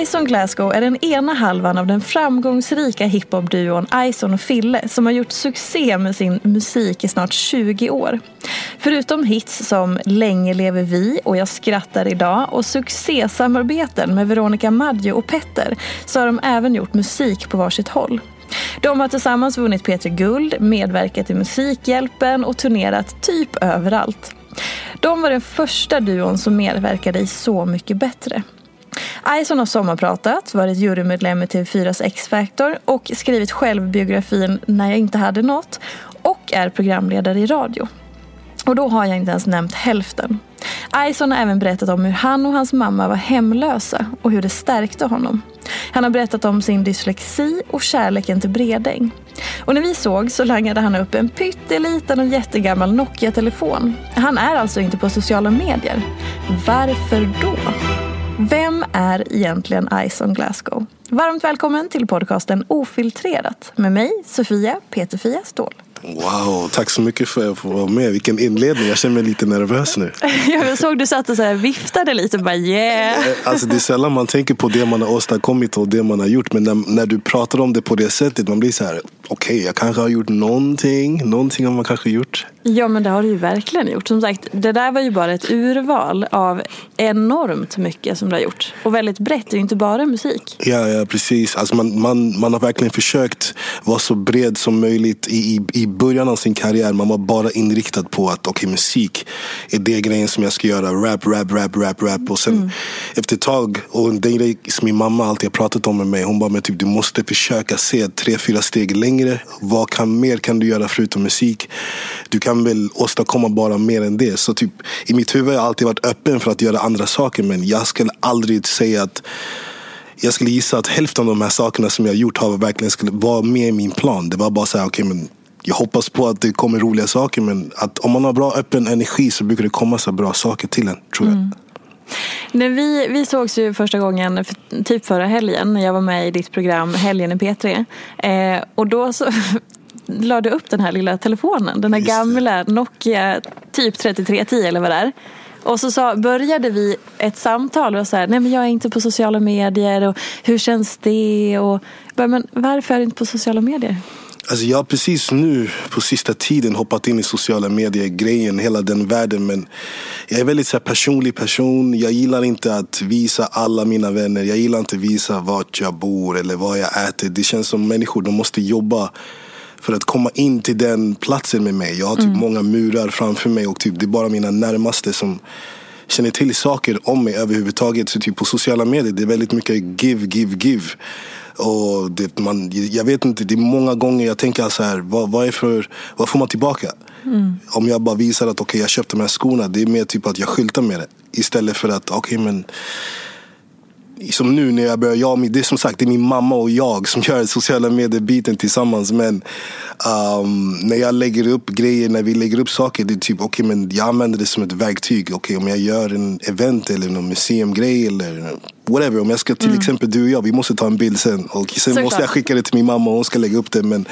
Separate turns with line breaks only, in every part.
Ison Glasgow är den ena halvan av den framgångsrika hiphopduon Ison och Fille som har gjort succé med sin musik i snart 20 år. Förutom hits som Länge lever vi och Jag skrattar idag och succésamarbeten med Veronica Maggio och Petter så har de även gjort musik på varsitt håll. De har tillsammans vunnit P3 Guld, medverkat i Musikhjälpen och turnerat typ överallt. De var den första duon som medverkade i Så mycket bättre. Ison har sommarpratat, varit jurymedlem i TV4s X-Factor och skrivit självbiografin När jag inte hade något och är programledare i radio. Och då har jag inte ens nämnt hälften. Ison har även berättat om hur han och hans mamma var hemlösa och hur det stärkte honom. Han har berättat om sin dyslexi och kärleken till Bredäng. Och när vi såg så langade han upp en pytteliten och jättegammal Nokia-telefon. Han är alltså inte på sociala medier. Varför då? Vem är egentligen Ison Glasgow? Varmt välkommen till podcasten Ofiltrerat med mig, Sofia Peterfia Ståhl.
Wow, tack så mycket för att jag får vara med. Vilken inledning. Jag känner mig lite nervös nu.
Jag såg du satt och så här viftade lite och bara yeah.
Alltså det är sällan man tänker på det man har åstadkommit och det man har gjort. Men när, när du pratar om det på det sättet, man blir så här, okej, okay, jag kanske har gjort någonting. Någonting har man kanske gjort.
Ja, men det har du ju verkligen gjort. Som sagt, det där var ju bara ett urval av enormt mycket som du har gjort. Och väldigt brett, det är ju inte bara musik.
Ja, ja precis. Alltså man, man, man har verkligen försökt vara så bred som möjligt i, i, i början av sin karriär. Man var bara inriktad på att okay, musik är det grejen som jag ska göra. Rap, rap, rap, rap, rap. Och sen mm. efter ett tag, och det är som min mamma alltid har pratat om med mig. Hon bara, men typ, du måste försöka se tre, fyra steg längre. Vad kan, mer kan du göra förutom musik? Du kan väl åstadkomma bara mer än det. Så typ, i mitt huvud har jag alltid varit öppen för att göra andra saker. Men jag skulle aldrig säga att jag skulle gissa att hälften av de här sakerna som jag gjort har verkligen skulle vara med i min plan. Det var bara så här, okay, men jag hoppas på att det kommer roliga saker. Men att om man har bra öppen energi så brukar det komma så bra saker till en, tror jag. Mm.
När vi, vi sågs ju första gången, för, typ förra helgen, när jag var med i ditt program Helgen i P3. Eh, och då så la du upp den här lilla telefonen, den här Just gamla det. Nokia typ 3310 eller vad det är. Och så sa, började vi ett samtal och så här, nej men jag är inte på sociala medier och hur känns det? Och, men varför är du inte på sociala medier?
Alltså jag har precis nu på sista tiden hoppat in i sociala medier-grejen, hela den världen. Men jag är väldigt så personlig person. Jag gillar inte att visa alla mina vänner. Jag gillar inte att visa vart jag bor eller vad jag äter. Det känns som människor, de måste jobba för att komma in till den platsen med mig. Jag har typ mm. många murar framför mig och typ, det är bara mina närmaste som känner till saker om mig överhuvudtaget. Så typ på sociala medier, det är väldigt mycket give, give, give. Och det, man, jag vet inte, det är många gånger jag tänker så här, vad, vad, är för, vad får man tillbaka? Mm. Om jag bara visar att okay, jag köpte de här skorna, det är mer typ att jag skyltar med det. Istället för att, okej okay, men som nu när jag börjar, jag, det är som sagt det är min mamma och jag som gör sociala medier-biten tillsammans. Men um, när jag lägger upp grejer, när vi lägger upp saker, det är typ okej okay, men jag använder det som ett verktyg. Okay, om jag gör en event eller någon museumgrej eller whatever. Om jag ska till mm. exempel du och jag, vi måste ta en bild sen. Och sen Såklart. måste jag skicka det till min mamma och hon ska lägga upp det. Men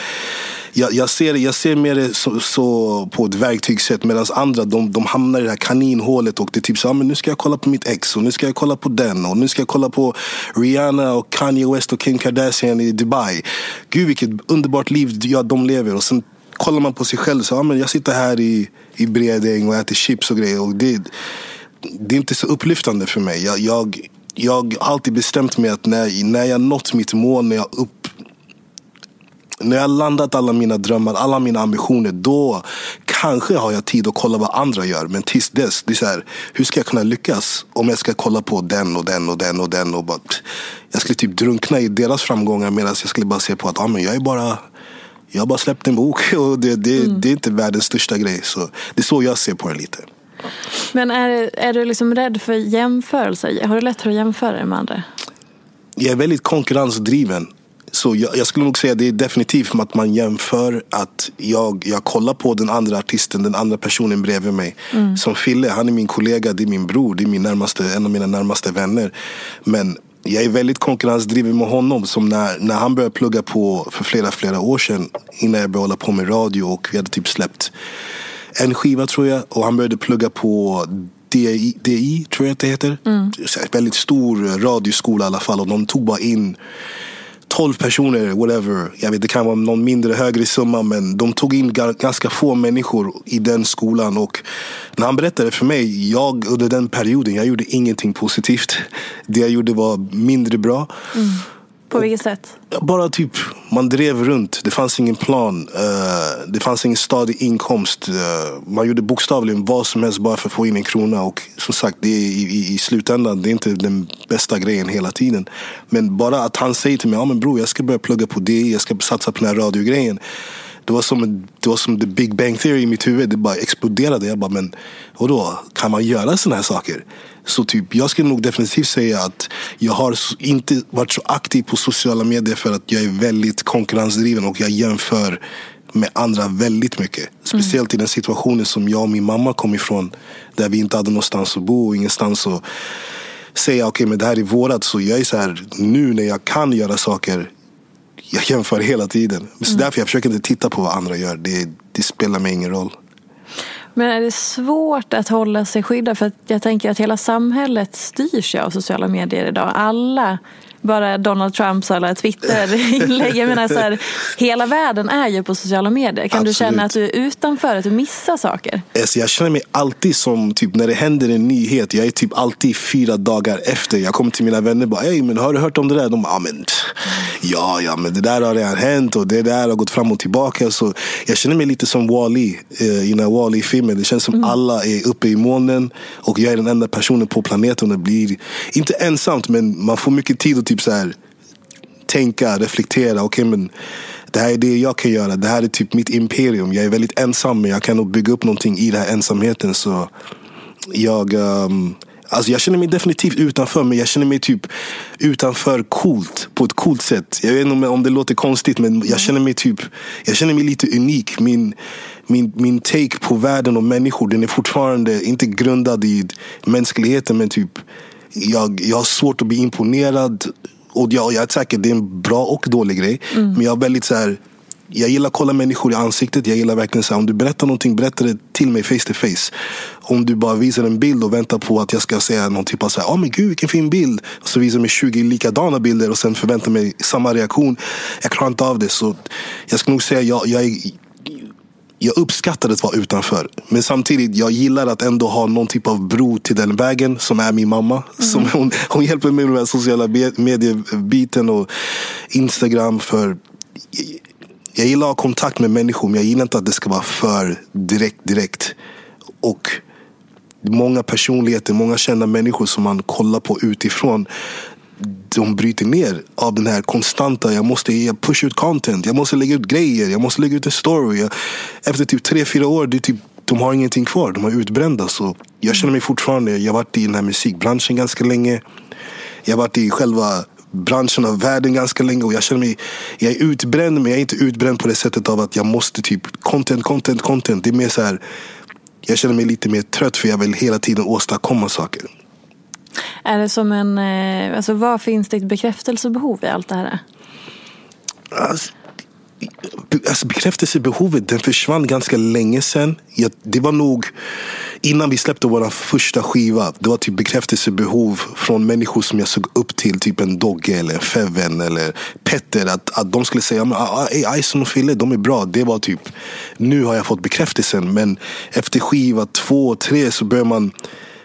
jag, jag, ser, jag ser mer så, så på ett verktygssätt medan andra de, de hamnar i det här kaninhålet och det är typ så ah, men nu ska jag kolla på mitt ex och nu ska jag kolla på den och nu ska jag kolla på Rihanna och Kanye West och Kim Kardashian i Dubai. Gud vilket underbart liv ja, de lever och sen kollar man på sig själv så ah, men jag sitter här i, i Bredäng och äter chips och grejer och det, det är inte så upplyftande för mig. Jag, jag, jag har alltid bestämt mig att när, när jag nått mitt mål, när jag upp, när jag landat alla mina drömmar, alla mina ambitioner, då kanske har jag tid att kolla vad andra gör. Men tills dess, det är här, hur ska jag kunna lyckas om jag ska kolla på den och den och den och den. Och bara, jag skulle typ drunkna i deras framgångar medan jag skulle bara se på att ah, men jag är bara jag har bara släppt en bok och det, det, mm. det är inte världens största grej. Så det är så jag ser på det lite.
Men är, är du liksom rädd för jämförelser? Har du lättare att jämföra dig med andra?
Jag är väldigt konkurrensdriven. Så jag, jag, skulle nog säga det är definitivt att man jämför att jag, jag kollar på den andra artisten, den andra personen bredvid mig. Mm. Som Fille, han är min kollega, det är min bror, det är min närmaste, en av mina närmaste vänner. Men jag är väldigt konkurrensdriven med honom. Som när, när han började plugga på för flera, flera år sedan. Innan jag började hålla på med radio och vi hade typ släppt en skiva tror jag. Och han började plugga på DI, DI tror jag att det heter. Mm. Väldigt stor radioskola i alla fall. Och de tog bara in 12 personer, whatever. Jag vet, det kan vara någon mindre högre summa. Men de tog in ganska få människor i den skolan. Och när han berättade för mig, jag under den perioden, jag gjorde ingenting positivt. Det jag gjorde var mindre bra.
Mm. På vilket sätt?
Bara typ, man drev runt. Det fanns ingen plan. Uh, det fanns ingen stadig inkomst. Uh, man gjorde bokstavligen vad som helst bara för att få in en krona. Och som sagt, det är i, i, i slutändan det är inte den bästa grejen hela tiden. Men bara att han säger till mig, ja men bror jag ska börja plugga på det. Jag ska satsa på den här radiogrejen. Det var, som, det var som the big bang theory i mitt huvud. Det bara exploderade. Jag bara, men vadå? Kan man göra sådana här saker? Så typ, jag skulle nog definitivt säga att jag har inte varit så aktiv på sociala medier för att jag är väldigt konkurrensdriven och jag jämför med andra väldigt mycket. Speciellt mm. i den situationen som jag och min mamma kom ifrån. Där vi inte hade någonstans att bo och ingenstans att säga okej okay, men det här är vårat. Så jag är så här, nu när jag kan göra saker jag jämför hela tiden. Så mm. därför jag försöker inte titta på vad andra gör. Det, det spelar mig ingen roll.
Men är det svårt att hålla sig skyddad? För jag tänker att hela samhället styrs ju av sociala medier idag. Alla bara Donald Trumps alla Twitter-inlägg. Jag menar så här, hela världen är ju på sociala medier. Kan Absolut. du känna att du är utanför, att du missar saker?
Alltså jag känner mig alltid som, typ när det händer en nyhet, jag är typ alltid fyra dagar efter. Jag kommer till mina vänner och bara, Ey, men har du hört om det där? De bara, men, ja, ja, men det där har redan hänt och det där har gått fram och tillbaka. Så jag känner mig lite som Wall-E eh, i den Wall-E-filmen. Det känns som mm. alla är uppe i månen och jag är den enda personen på planeten. Det blir inte ensamt, men man får mycket tid att typ så här, tänka, reflektera. Okay, men det här är det jag kan göra. Det här är typ mitt imperium. Jag är väldigt ensam men jag kan nog bygga upp någonting i den här ensamheten. Så jag, um, alltså jag känner mig definitivt utanför men jag känner mig typ utanför coolt. På ett coolt sätt. Jag vet inte om det låter konstigt men jag känner mig typ Jag känner mig lite unik. Min, min, min take på världen och människor den är fortfarande inte grundad i mänskligheten men typ jag, jag har svårt att bli imponerad. Och jag, jag är säker, det är en bra och dålig grej. Mm. Men jag är väldigt så här, jag gillar att kolla människor i ansiktet. Jag gillar verkligen så här, om du berättar någonting, berätta det till mig face to face. Om du bara visar en bild och väntar på att jag ska säga någon typ av så här, oh, men gud vilken fin bild. Och så visar mig 20 likadana bilder och sen förväntar mig samma reaktion. Jag klarar inte av det. Så jag ska nog säga, jag, jag är jag uppskattar att vara utanför. Men samtidigt, jag gillar att ändå ha någon typ av bro till den vägen som är min mamma. Mm. Som hon, hon hjälper mig med den sociala mediebiten och Instagram. för Jag gillar att ha kontakt med människor men jag gillar inte att det ska vara för direkt direkt. Och många personligheter, många kända människor som man kollar på utifrån de bryter ner av den här konstanta, jag måste pusha ut content, jag måste lägga ut grejer, jag måste lägga ut en story. Jag, efter typ tre, fyra år, det är typ, de har ingenting kvar, de är utbrända. Så jag känner mig fortfarande, jag har varit i den här musikbranschen ganska länge. Jag har varit i själva branschen av världen ganska länge och jag känner mig, jag är utbränd men jag är inte utbränd på det sättet av att jag måste typ content, content, content. Det är mer så här, jag känner mig lite mer trött för jag vill hela tiden åstadkomma saker.
Är det som en, eh, alltså vad finns det ett bekräftelsebehov i allt det här?
Alltså, alltså bekräftelsebehovet den försvann ganska länge sedan. Jag, det var nog innan vi släppte vår första skiva. Det var typ bekräftelsebehov från människor som jag såg upp till. Typ en Dogge eller Feven eller Petter. Att, att de skulle säga att ah, ah, Ison och Fille, de är bra. Det var typ, nu har jag fått bekräftelsen. Men efter skiva två, tre så börjar man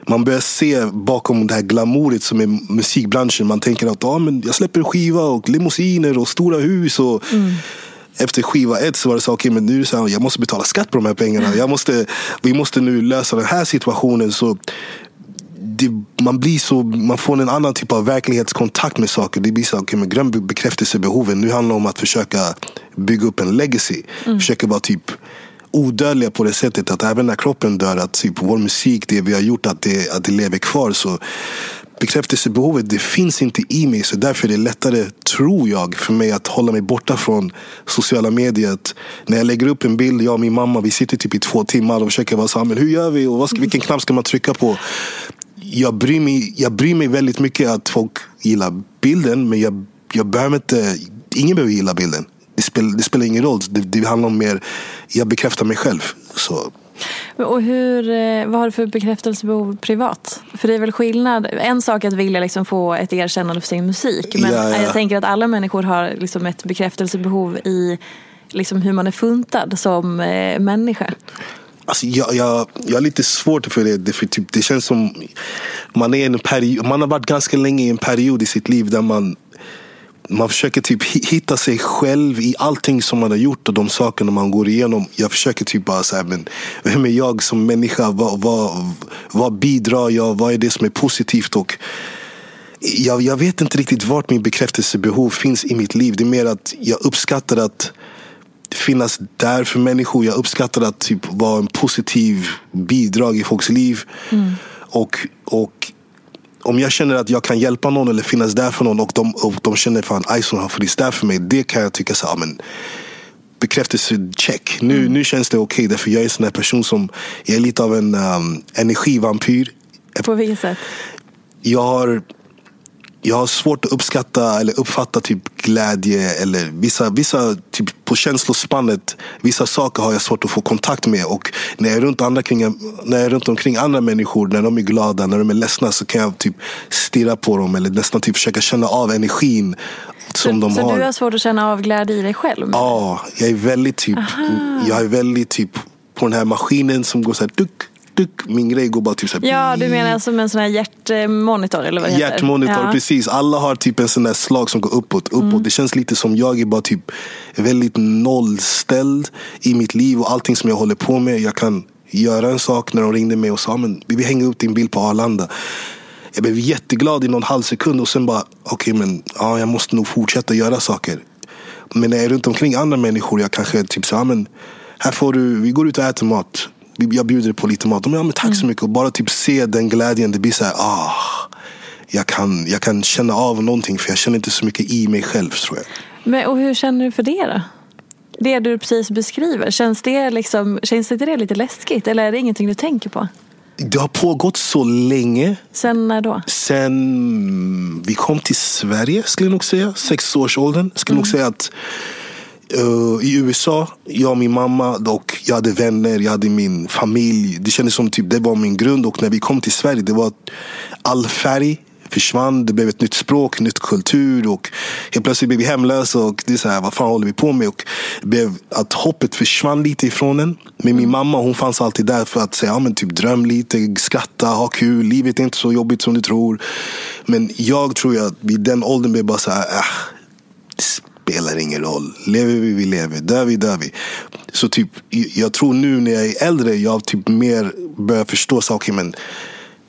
man börjar se bakom det här glamouret som är musikbranschen. Man tänker att ah, men jag släpper skiva och limousiner och stora hus. Och mm. Efter skiva ett så var det så, okay, men nu så här, jag måste betala skatt på de här pengarna. Jag måste, vi måste nu lösa den här situationen. Så det, man, blir så, man får en annan typ av verklighetskontakt med saker. Det blir så, okay, men glöm bekräftelsebehoven. Nu handlar det om att försöka bygga upp en legacy. Mm. Försöka vara typ odödliga på det sättet att även när kroppen dör, att typ vår musik, det vi har gjort, att det, att det lever kvar. Så bekräftelsebehovet, det finns inte i mig. Så därför är det lättare, tror jag, för mig att hålla mig borta från sociala medier. När jag lägger upp en bild, jag och min mamma, vi sitter typ i två timmar och försöker vara såhär, Hur gör vi? Och vad ska, vilken knapp ska man trycka på? Jag bryr, mig, jag bryr mig väldigt mycket att folk gillar bilden, men jag, jag behöver inte, ingen behöver gilla bilden det, spel, det spelar ingen roll. Det, det handlar om mer, jag bekräftar mig själv. Så.
Och hur, eh, vad har du för bekräftelsebehov privat? För det är väl skillnad. En sak är att vilja liksom få ett erkännande för sin musik. Men ja, ja. jag tänker att alla människor har liksom ett bekräftelsebehov i liksom hur man är funtad som eh, människa.
Alltså jag, jag, jag har lite svårt för det. För typ, det känns som man, är en period, man har varit ganska länge i en period i sitt liv där man man försöker typ hitta sig själv i allting som man har gjort och de sakerna man går igenom. Jag försöker typ bara säga, men vem är jag som människa? Vad, vad, vad bidrar jag? Vad är det som är positivt? Och jag, jag vet inte riktigt vart min bekräftelsebehov finns i mitt liv. Det är mer att jag uppskattar att finnas där för människor. Jag uppskattar att typ vara en positiv bidrag i folks liv. Mm. Och, och om jag känner att jag kan hjälpa någon eller finnas där för någon och de, och de känner att Ison har funnits där för mig. Det kan jag tycka så men bekräftelse check. Nu, mm. nu känns det okej okay, därför jag är en sån här person som jag är lite av en um, energivampyr.
På vilket sätt?
Jag har jag har svårt att uppskatta eller uppfatta typ glädje eller vissa, vissa typ på känslospannet. Vissa saker har jag svårt att få kontakt med. Och när jag är runt, andra kring, när jag är runt omkring andra människor, när de är glada, när de är ledsna så kan jag typ stirra på dem eller nästan typ försöka känna av energin som
så,
de
så
har.
Så du har svårt att känna av glädje i dig själv?
Ja, jag är väldigt typ, jag är väldigt typ på den här maskinen som går så här duck, min grej går bara typ så
här, Ja, du menar som en sån här hjärtmonitor eller vad det
heter? Hjärtmonitor, ja. precis. Alla har typ en sån där slag som går uppåt. uppåt. Mm. Det känns lite som jag är bara typ väldigt nollställd i mitt liv och allting som jag håller på med. Jag kan göra en sak när de ringde mig och sa men vi vill hänga upp din bild på Arlanda. Jag blev jätteglad i någon halv sekund och sen bara okej okay, men ja, jag måste nog fortsätta göra saker. Men när jag är runt omkring andra människor, jag kanske typ så men här får du, vi går ut och äter mat jag bjuder på lite mat. De ja, men tack så mm. mycket. Och bara typ se den glädjen. Det blir så här, ah, jag, kan, jag kan känna av någonting för jag känner inte så mycket i mig själv tror jag.
Men, och hur känner du för det då? Det du precis beskriver, känns det, liksom, känns det lite läskigt? Eller är det ingenting du tänker på?
Det har pågått så länge.
Sen när då?
Sen vi kom till Sverige skulle jag nog säga. Sexårsåldern. Skulle mm. nog säga att Uh, I USA, jag och min mamma, och jag hade vänner, jag hade min familj. Det kändes som typ det var min grund. Och när vi kom till Sverige, det var all färg försvann. Det blev ett nytt språk, nytt kultur. Och helt plötsligt blev vi hemlösa. Och det är så här, vad fan håller vi på med? Och blev att hoppet försvann lite ifrån en. Men min mamma hon fanns alltid där för att säga, ja, men typ dröm lite, skratta, ha kul. Livet är inte så jobbigt som du tror. Men jag tror att vid den åldern blev bara så här, äh, spelar ingen roll. Lever vi, vi lever. Dör vi, dör vi. Så typ, jag tror nu när jag är äldre, jag typ mer börjar förstå saker. Men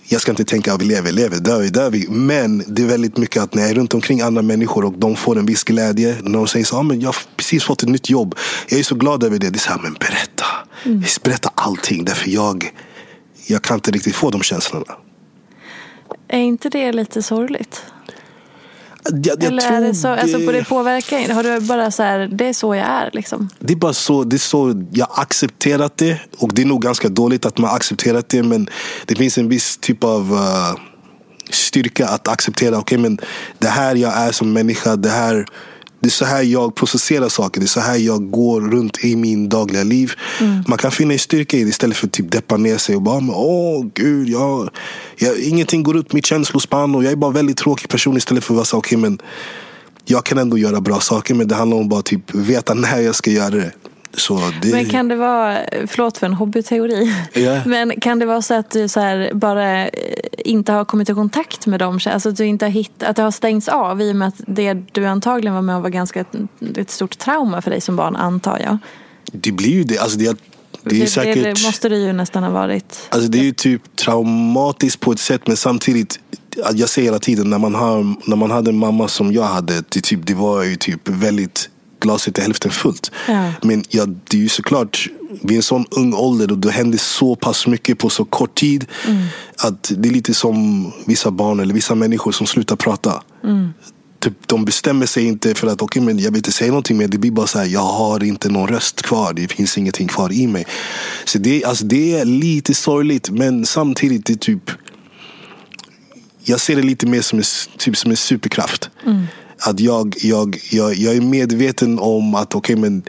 jag ska inte tänka att vi lever, lever, dör vi, dör vi. Men det är väldigt mycket att när jag är runt omkring andra människor och de får en viss glädje. När de säger så ah, men jag har precis fått ett nytt jobb. Jag är så glad över det. Det är så här, men berätta. Mm. Berätta allting. Därför jag, jag kan inte riktigt få de känslorna.
Är inte det lite sorgligt?
Jag, jag
Eller är det så, det... alltså på det påverkar Har du bara så här, det är så jag är liksom?
Det är bara så, det är så jag accepterat det. Och det är nog ganska dåligt att man accepterat det. Men det finns en viss typ av uh, styrka att acceptera. Okej, okay, men det här jag är som människa. Det här det är så här jag processerar saker. Det är så här jag går runt i min dagliga liv. Mm. Man kan finna en styrka i det istället för att typ deppa ner sig och bara åh gud, jag, jag, ingenting går upp mitt känslospann och jag är bara en väldigt tråkig person istället för att vara så okay, men jag kan ändå göra bra saker men det handlar om bara typ veta när jag ska göra det.
Det... Men kan det vara, förlåt för en hobbyteori, yeah. men kan det vara så att du så här bara eh, inte har kommit i kontakt med dem? Alltså att, du inte har hitt, att det har stängts av i och med att det du antagligen var med om var ganska ett, stort trauma för dig som barn, antar jag?
Det blir ju det. Alltså det, det, är det, säkert,
det måste det ju nästan ha varit.
Alltså det är ju typ traumatiskt på ett sätt men samtidigt jag säger hela tiden när man, har, när man hade en mamma som jag hade, det, typ, det var ju typ väldigt glaset är hälften fullt. Ja. Men ja, det är ju såklart, vid en sån ung ålder och det händer så pass mycket på så kort tid. Mm. Att det är lite som vissa barn eller vissa människor som slutar prata. Mm. Typ, de bestämmer sig inte för att okay, men jag vill inte säga någonting mer. Det blir bara så här, jag har inte någon röst kvar. Det finns ingenting kvar i mig. Så det, alltså, det är lite sorgligt men samtidigt det är typ jag ser det lite mer som en, typ som en superkraft. Mm. Att jag, jag, jag, jag är medveten om att okay, men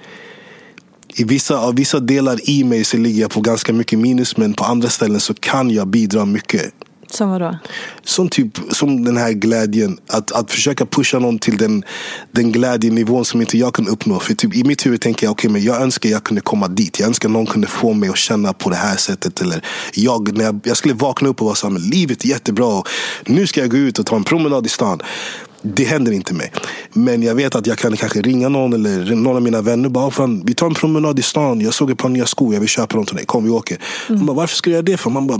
i vissa, av vissa delar i mig så ligger jag på ganska mycket minus men på andra ställen så kan jag bidra mycket.
Som vadå?
Som, typ, som den här glädjen. Att, att försöka pusha någon till den, den glädjenivån som inte jag kan uppnå. För typ, i mitt huvud tänker jag, okay, men jag önskar jag kunde komma dit. Jag önskar någon kunde få mig att känna på det här sättet. Eller jag, när jag, jag skulle vakna upp och vara så här, livet är jättebra. Nu ska jag gå ut och ta en promenad i stan. Det händer inte mig. Men jag vet att jag kan kanske ringa någon eller någon av mina vänner. Bara, fan, vi tar en promenad i stan. Jag såg ett par nya skor. Jag vill köpa dem till dig. Kom vi åker. Mm. bara, Varför ska jag göra det för? Man bara,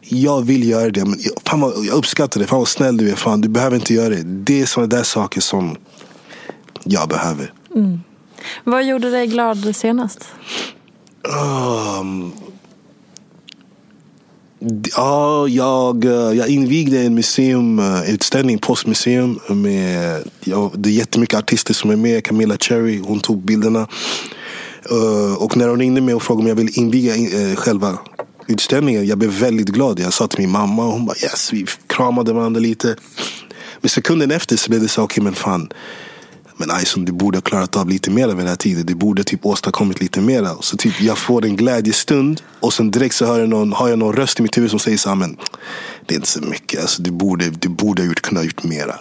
jag vill göra det. Men fan vad, jag uppskattar det. Fan vad snäll du är. Fan, du behöver inte göra det. Det är sådana där saker som jag behöver.
Mm. Vad gjorde dig glad senast?
Um, Ja, jag, eh, jag invigde en museumutställning, eh, postmuseum. Med, ja, det är jättemycket artister som är med. Camilla Cherry, hon tog bilderna. Eh, och när hon ringde mig och frågade om jag ville inviga själva utställningen. Jag blev väldigt glad. Jag sa till min mamma och hon bara yes. Vi kramade varandra lite. Men sekunden efter så blev det så, okej okay, men fan. Men Ison, du borde ha klarat av lite mer vid den här tiden. Du borde typ åstadkommit lite mer. Så typ jag får en glädjestund och sen direkt så hör jag någon, har jag någon röst i mitt huvud som säger så här, men det är inte så mycket. Alltså, du borde, du borde ha gjort, kunnat gjort mera.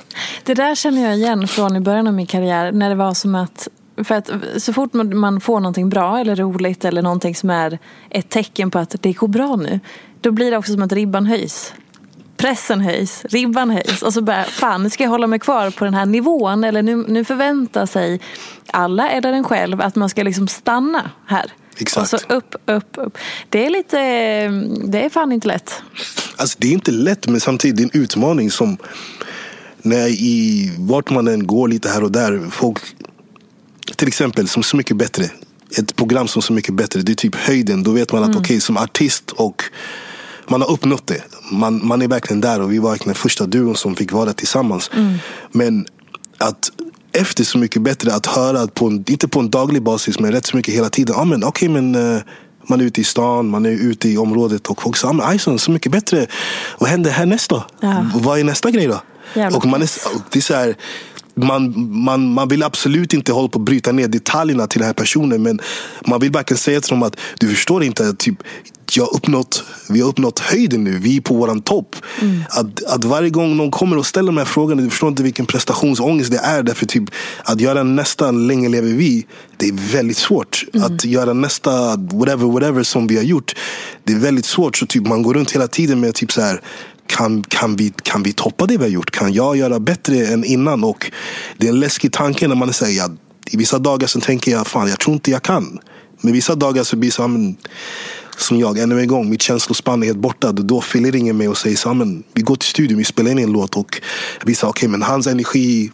Det där känner jag igen från i början av min karriär. När det var som att för att så fort man får någonting bra eller roligt eller någonting som är ett tecken på att det går bra nu. Då blir det också som att ribban höjs pressen höjs, ribban höjs och så bara, fan nu ska jag hålla mig kvar på den här nivån eller nu, nu förväntar sig alla eller en själv att man ska liksom stanna här.
Exakt.
Och så upp, upp, upp. Det är lite, det är fan inte lätt.
Alltså det är inte lätt men samtidigt det är en utmaning som när i vart man än går lite här och där. Folk, till exempel som Så mycket bättre. Ett program som Så mycket bättre. Det är typ höjden. Då vet man att mm. okej okay, som artist och man har uppnått det. Man, man är verkligen där och vi var verkligen den första duon som fick vara tillsammans. Mm. Men att efter Så mycket bättre att höra, på en, inte på en daglig basis men rätt så mycket hela tiden. Ah, men, okay, men, uh, man är ute i stan, man är ute i området och folk säger ah, Ison, Så mycket bättre. Vad händer härnäst då? Ja. Vad är nästa grej då? och man är, det är så här, man, man, man vill absolut inte hålla på att bryta ner detaljerna till den här personen. Men man vill verkligen säga till dem att du förstår inte. Typ, jag uppnått, vi har uppnått höjden nu. Vi är på våran topp. Mm. Att, att varje gång någon kommer och ställer de här frågorna, du förstår inte vilken prestationsångest det är. Därför typ, att göra nästa Länge lever vi, det är väldigt svårt. Mm. Att göra nästa whatever, whatever som vi har gjort, det är väldigt svårt. Så typ, man går runt hela tiden med typ så här, kan, kan, vi, kan vi toppa det vi har gjort? Kan jag göra bättre än innan? Och det är en läskig tanke när man säger att I vissa dagar så tänker jag, fan jag tror inte jag kan. Men vissa dagar så blir det så men, som jag, ännu en gång, mitt känslospann är helt borta. Då fyller ringer mig och säger så men, vi går till studion, vi spelar in en låt och vi säger okej, okay, men hans energi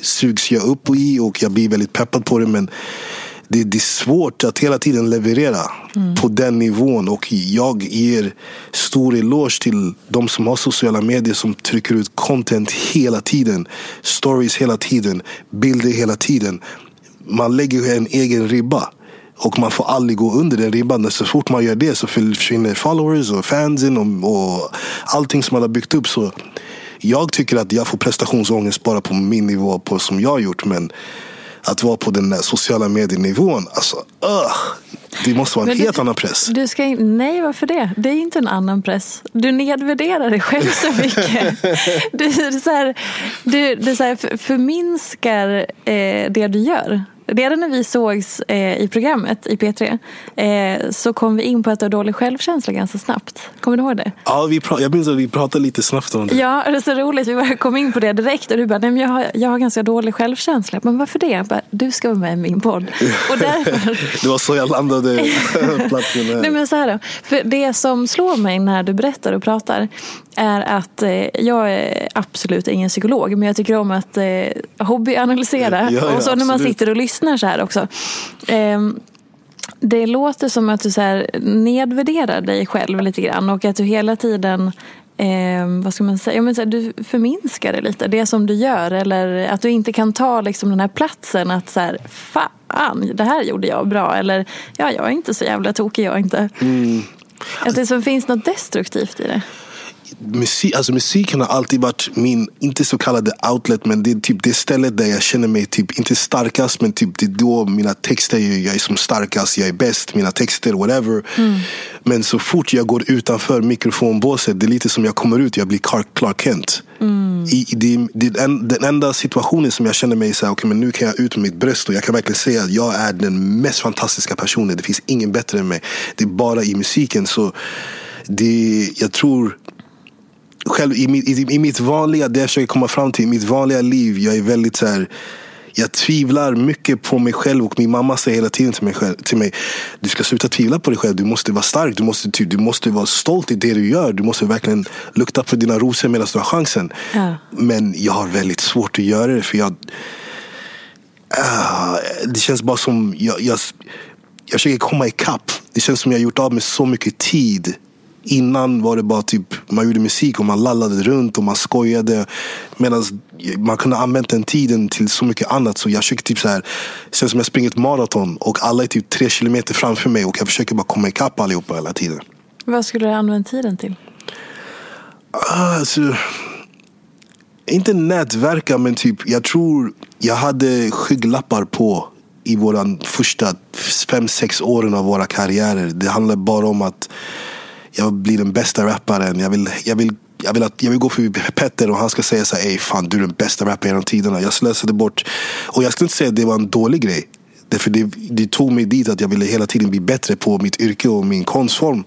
sugs jag upp i och jag blir väldigt peppad på det. Men det, det är svårt att hela tiden leverera mm. på den nivån. Och jag ger stor eloge till de som har sociala medier som trycker ut content hela tiden. Stories hela tiden, bilder hela tiden. Man lägger en egen ribba. Och man får aldrig gå under den ribban. Så fort man gör det så försvinner followers och fansen och, och allting som man har byggt upp. Så jag tycker att jag får prestationsångest bara på min nivå på som jag har gjort. Men att vara på den där sociala medienivån, alltså uh, det måste vara en helt annan press.
Du ska, nej, varför det? Det är inte en annan press. Du nedvärderar dig själv så mycket. Du, så här, du, du så här, förminskar eh, det du gör. Redan när vi sågs eh, i programmet i P3 eh, så kom vi in på att du har dålig självkänsla ganska snabbt. Kommer du ihåg det?
Ja, vi jag minns att vi pratade lite snabbt om det.
Ja, det är så roligt. Vi kom in på det direkt och du bara, nej men jag har, jag har ganska dålig självkänsla. Men varför det? Jag bara, du ska vara med i min podd. Och
därför... det var så jag landade platsen.
nej men så här då. För det som slår mig när du berättar och pratar är att eh, jag är absolut ingen psykolog men jag tycker om att eh, hobbyanalysera. Ja, ja, och så när man sitter och lyssnar så här också. Eh, det låter som att du så här nedvärderar dig själv lite grann och att du hela tiden eh, vad ska man säga? men så här, du förminskar det lite, det som du gör. Eller att du inte kan ta liksom, den här platsen att så här, fan, det här gjorde jag bra. Eller ja, jag är inte så jävla tokig jag inte. Mm. Att det så finns något destruktivt i det
musik, alltså musiken har alltid varit min, inte så kallade outlet, men det är typ det stället där jag känner mig, typ, inte starkast, men typ det är då mina texter, jag är som starkast, jag är bäst, mina texter, whatever. Mm. Men så fort jag går utanför mikrofonbåset, det är lite som jag kommer ut, jag blir Clark Kent. Mm. I, det, det, den, den enda situationen som jag känner mig så här, okay, men nu kan jag ut med mitt bröst och jag kan verkligen säga att jag är den mest fantastiska personen. Det finns ingen bättre än mig. Det är bara i musiken. så det, jag tror själv i mitt, i, i mitt vanliga, det jag försöker komma fram till, i mitt vanliga liv, jag är väldigt så här, jag tvivlar mycket på mig själv och min mamma säger hela tiden till mig, själv, till mig Du ska sluta tvivla på dig själv. Du måste vara stark. Du måste, du måste vara stolt i det du gör. Du måste verkligen lukta på dina rosor medan du har chansen. Ja. Men jag har väldigt svårt att göra det. För jag, uh, det känns bara som jag, jag, jag försöker komma ikapp. Det känns som jag har gjort av med så mycket tid Innan var det bara typ, man gjorde musik och man lallade runt och man skojade. Medan man kunde använda den tiden till så mycket annat. Så jag försöker typ så här, det känns som jag springer ett maraton och alla är typ tre kilometer framför mig och jag försöker bara komma ikapp allihopa hela tiden.
Vad skulle du använda tiden till?
Alltså, inte nätverka men typ, jag tror jag hade skygglappar på i våra första fem, sex åren av våra karriärer. Det handlar bara om att jag blir den bästa rapparen. Jag vill, jag vill, jag vill, att, jag vill gå förbi Petter och han ska säga så här, fan du är den bästa rapparen genom tiderna. Jag slösade bort, och jag skulle inte säga att det var en dålig grej. Därför det, det tog mig dit att jag ville hela tiden bli bättre på mitt yrke och min konstform.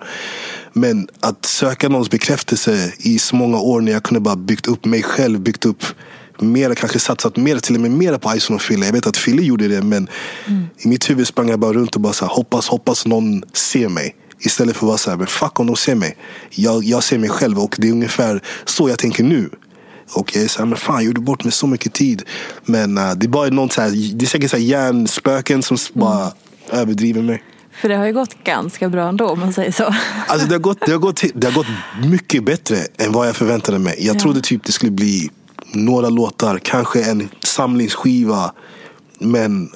Men att söka någons bekräftelse i så många år när jag kunde bara byggt upp mig själv, byggt upp mer, kanske satsat mer, till och med mer på Ison och Fille. Jag vet att Fille gjorde det men mm. i mitt huvud sprang jag bara runt och bara så här, hoppas, hoppas någon ser mig. Istället för att vara så här, men fuck om de ser mig. Jag, jag ser mig själv och det är ungefär så jag tänker nu. Och jag är såhär, men fan jag gjorde bort mig så mycket tid. Men uh, det är bara något så här, det är säkert så här hjärnspöken som bara mm. överdriver mig.
För det har ju gått ganska bra ändå om man säger så.
Alltså det har gått, det har gått, det har gått mycket bättre än vad jag förväntade mig. Jag ja. trodde typ det skulle bli några låtar, kanske en samlingsskiva. Men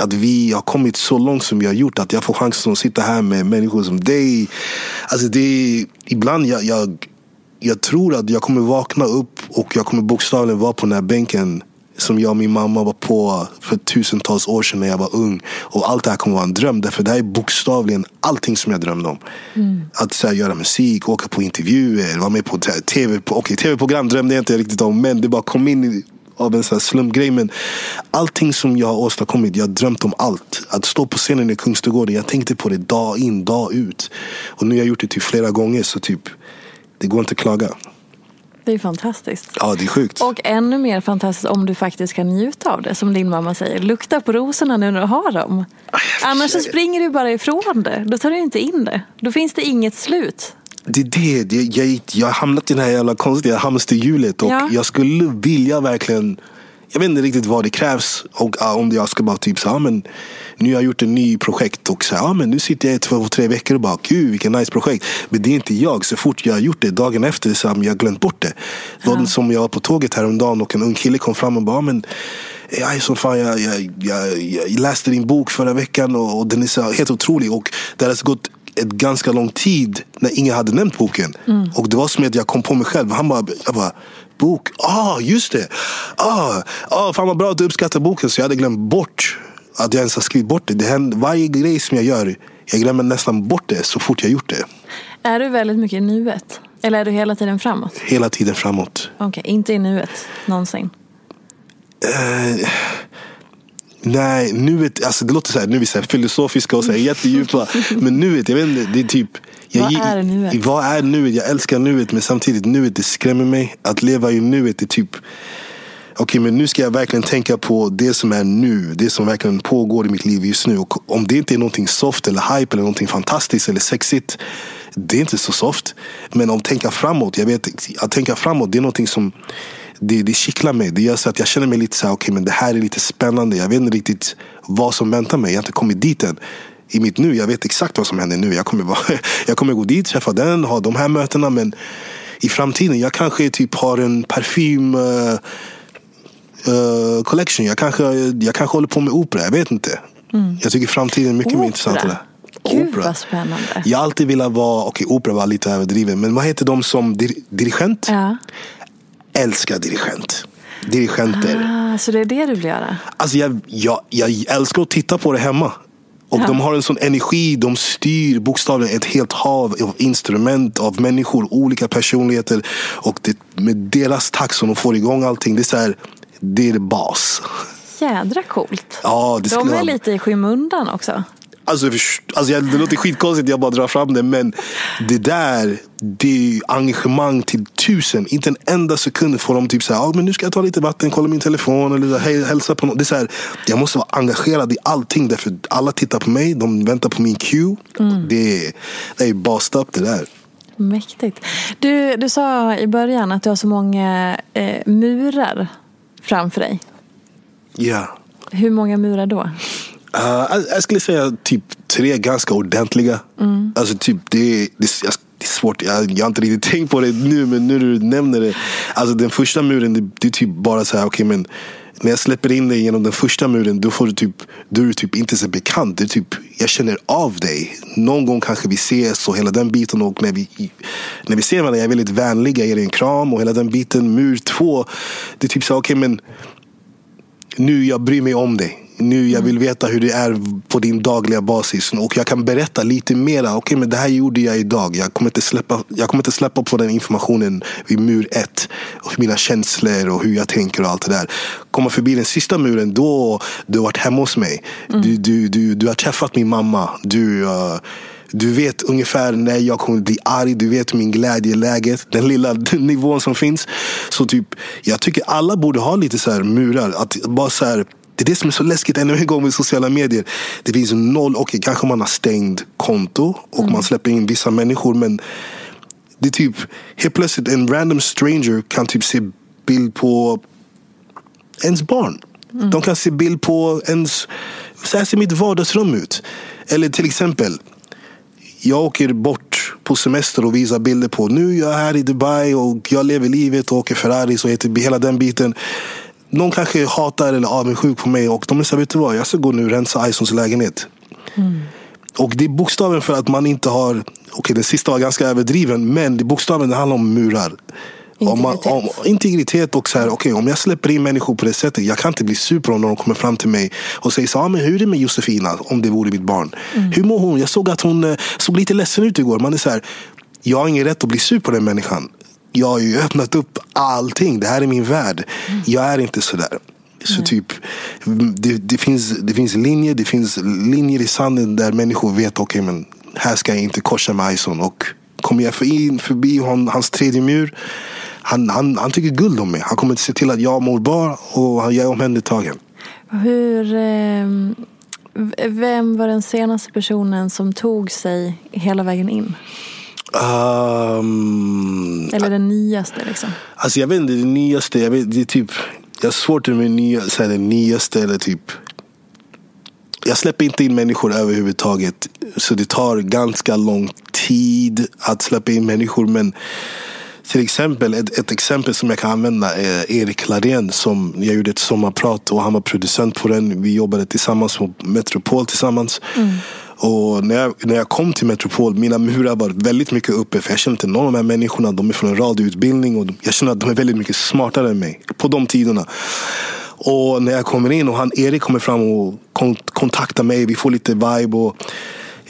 att vi har kommit så långt som vi har gjort. Att jag får chansen att sitta här med människor som dig. Alltså det är, ibland jag, jag, jag tror att jag kommer vakna upp och jag kommer bokstavligen vara på den här bänken som jag och min mamma var på för tusentals år sedan när jag var ung. Och allt det här kommer vara en dröm. Därför det här är bokstavligen allting som jag drömde om. Mm. Att så här, göra musik, åka på intervjuer, vara med på tv. Okay, tv-program drömde jag inte riktigt om. Men det bara kom in av en sån slumpgrej. Men allting som jag har åstadkommit, jag har drömt om allt. Att stå på scenen i Kungsträdgården, jag tänkte på det dag in, dag ut. Och nu har jag gjort det typ flera gånger så typ, det går inte att klaga.
Det är fantastiskt.
Ja, det är sjukt.
Och ännu mer fantastiskt om du faktiskt kan njuta av det. Som din mamma säger. Lukta på rosorna nu när du har dem. Annars så springer du bara ifrån det. Då tar du inte in det. Då finns det inget slut.
Det är det. jag, jag har hamnat i det här jävla konstiga hamsterhjulet. Och
Ja.
jag skulle vilja verkligen... Jag vet inte riktigt vad det krävs. Och ja, om jag ska bara typ så, ja, men nu har jag gjort en ny projekt. Och så, ja, men nu sitter jag i två, tre veckor och bara, gud vilken nice projekt. Men det är inte jag. Så fort jag har gjort det, dagen efter så har jag glömt bort det. Någon som jag var på tåget häromdagen och en ung kille kom fram och bara, ja, men jag, så fan, jag, jag, jag, jag läste din bok förra veckan och, och den är så helt otrolig. Och det har gått ett ganska lång tid när ingen hade nämnt boken. Och det var som att jag kom på mig själv. Han bara, jag bara bok? Ah, just det! Ah, ah, fan vad bra att du uppskattar boken. Så jag hade glömt bort att jag ens har skrivit bort det. det händer, varje grej som jag gör, jag glömmer nästan bort det så fort jag gjort det.
Är du väldigt mycket i nuet? Eller är du hela tiden framåt?
Hela tiden framåt.
Okej, inte i nuet någonsin.
Eh, nej, nuet, alltså det låter så här, nu är vi så filosofiska och så här jättedjupa. men nuet, jag vet inte, det är typ jag,
Vad är nuet?
Vad är nuet? Jag älskar nuet men samtidigt nuet det skrämmer mig. Att leva i nuet är typ Okej men nu ska jag verkligen tänka på det som är nu. Det som verkligen pågår i mitt liv just nu. Och om det inte är någonting soft eller hype eller någonting fantastiskt eller sexigt. Det är inte så soft. Men om tänka framåt. Jag vet att tänka framåt det är någonting som det, det kittlar mig. Det gör så att jag känner mig lite så här, okej men det här är lite spännande. Jag vet inte riktigt vad som väntar mig. Jag har inte kommit dit än. I mitt nu, jag vet exakt vad som händer nu. Jag kommer, vara, jag kommer gå dit, träffa den, ha de här mötena. Men i framtiden, jag kanske typ har en parfym eh, eh, collection. Jag kanske, jag kanske håller på med opera, jag vet inte. Jag tycker framtiden är mycket mer
Opera?
intressant. än det.
Gud vad spännande.
Jag har alltid velat vara, okej opera var lite överdriven, men vad heter de som dir, dirigent?
Ja.
Älskar dirigent. Dirigenter.
Ah, så det är det du vill göra?
Alltså jag, jag, jag älskar att titta på det hemma. Och de har en sån energi, de styr bokstavligen ett helt hav av instrument, av människor, olika personligheter. Och det, med deras takt som de får igång allting, det är så här, det är bas.
Jädra coolt.
Ja,
De är
vara-
lite i skymundan också.
Alltså, alltså jag, det låter skitkonstigt jag bara drar fram det men det där det är engagemang till tusen. Inte en enda sekund får de typ så här, ah, men nu ska jag ta lite vatten, kolla min telefon eller hej, hälsa på någon. Det är så här, jag måste vara engagerad i allting därför alla tittar på mig, de väntar på min cue. Det, är- det är based up det där.
Mäktigt. Du, du sa i början att du har så många eh, murar framför dig.
Ja.
Hur många murar då?
Uh, jag, jag skulle säga typ tre ganska ordentliga. Alltså typ det, det, jag, det är svårt, jag, jag har inte riktigt tänkt på det nu men nu när du nämner det. Alltså den första muren det, det är typ bara så här, okej men när jag släpper in dig genom den första muren då får du typ, då är du typ inte så bekant. Det är typ, jag känner av dig. Någon gång kanske vi ses och hela den biten och när vi, när vi ser varandra jag är väldigt vänlig, jag ger dig en kram och hela den biten. Mur två, det är typ så här, okej men nu jag bryr mig om dig. Nu jag vill veta hur det är på din dagliga basis. Och jag kan berätta lite mera. Okej, men det här gjorde jag idag. Jag kommer inte släppa, jag kommer inte släppa på den informationen vid mur ett. Och mina känslor och hur jag tänker och allt det där. Komma förbi den sista muren, då du har varit hemma hos mig. Du, du, du, du har träffat min mamma. Du... eh, du vet ungefär när jag kommer bli arg. Du vet min glädjeläge. Den lilla nivån som finns. Så typ, jag tycker alla borde ha lite så murar. Att bara så här, det är det som är så läskigt ännu en gång med sociala medier. Det finns noll, okej kanske man har stängt konto och man släpper in vissa människor. Men det är typ, helt plötsligt en random stranger kan typ se bild på ens barn. De kan se bild på ens, så här ser mitt vardagsrum ut. Eller till exempel, jag åker bort på semester och visar bilder på nu är jag här i Dubai och jag lever livet och åker Ferrari och heter hela den biten. Någon kanske hatar eller är avundsjuk på mig och de här, vet du vad, jag ska gå nu och rensa Isons lägenhet. Och det är bokstaven för att man inte har, okej den sista var ganska överdriven, men det bokstaven det handlar om murar. Om man, om, integritet och så här, okej om jag släpper in människor på det sättet, jag kan inte bli sur på dem när de kommer fram till mig och säger så ah, men hur är det med Josefina om det vore mitt barn? Hur mår hon? Jag såg att hon eh, såg lite ledsen ut igår. Man är så här, jag har ingen rätt att bli sur på den människan. Jag har ju öppnat upp allting. Det här är min värld. Jag är inte sådär. Så typ, det, det, finns, det finns linjer, det finns linjer i sanden där människor vet, okej men här ska jag inte korsa med Ison. Och kommer jag in förbi hon, hans tredje mur, han, han, han tycker guld om mig. Han kommer att se till att jag mår bra och jag är omhändertagen.
Hur, eh, vem var den senaste personen som tog sig hela vägen in?
Um,
Eller den nyaste liksom?
Alltså jag vet inte, det nyaste, jag vet, det är typ, jag har svårt med nya, så här, det nyaste eller typ jag släpper inte in människor överhuvudtaget. Så det tar ganska lång tid att släppa in människor. Men till exempel, ett, ett exempel som jag kan använda är Erik Larén som jag gjorde ett sommarprat och han var producent på den. Vi jobbade tillsammans på Metropol tillsammans. Mm. Och när jag, när jag kom till Metropol, mina murar var väldigt mycket uppe. För jag känner inte någon av de här människorna. De är från en radioutbildning och jag känner att de är väldigt mycket smartare än mig. På de tiderna. Och när jag kommer in och han Erik kommer fram och kontaktar mig. Vi får lite vibe. och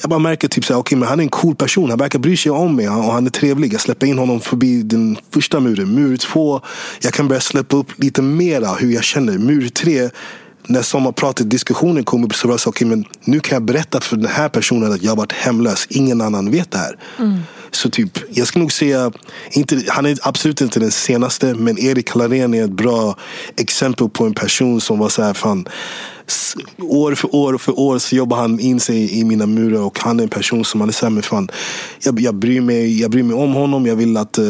jag bara märker typ att okay, han är en cool person. Han verkar bry sig om mig och han är trevlig. Jag släpper in honom förbi den första muren. Mur två, jag kan börja släppa upp lite mera hur jag känner. Mur tre, när sommarpratet, diskussionen kom upp så var det så, okay, men nu kan jag berätta för den här personen att jag har varit hemlös. Ingen annan vet det här. Mm. Så typ, jag ska nog säga, inte, han är absolut inte den senaste, men Erik Larén är ett bra exempel på en person som var så här, fan, år för år för år så jobbar han in sig i mina murar och han är en person som han är såhär, men fan, jag, jag, bryr mig, jag bryr mig om honom, jag vill att uh,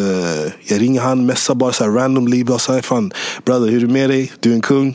jag ringer han, messar bara så här randomly, bara så här, fan, brother hur är det med dig? Du är en kung,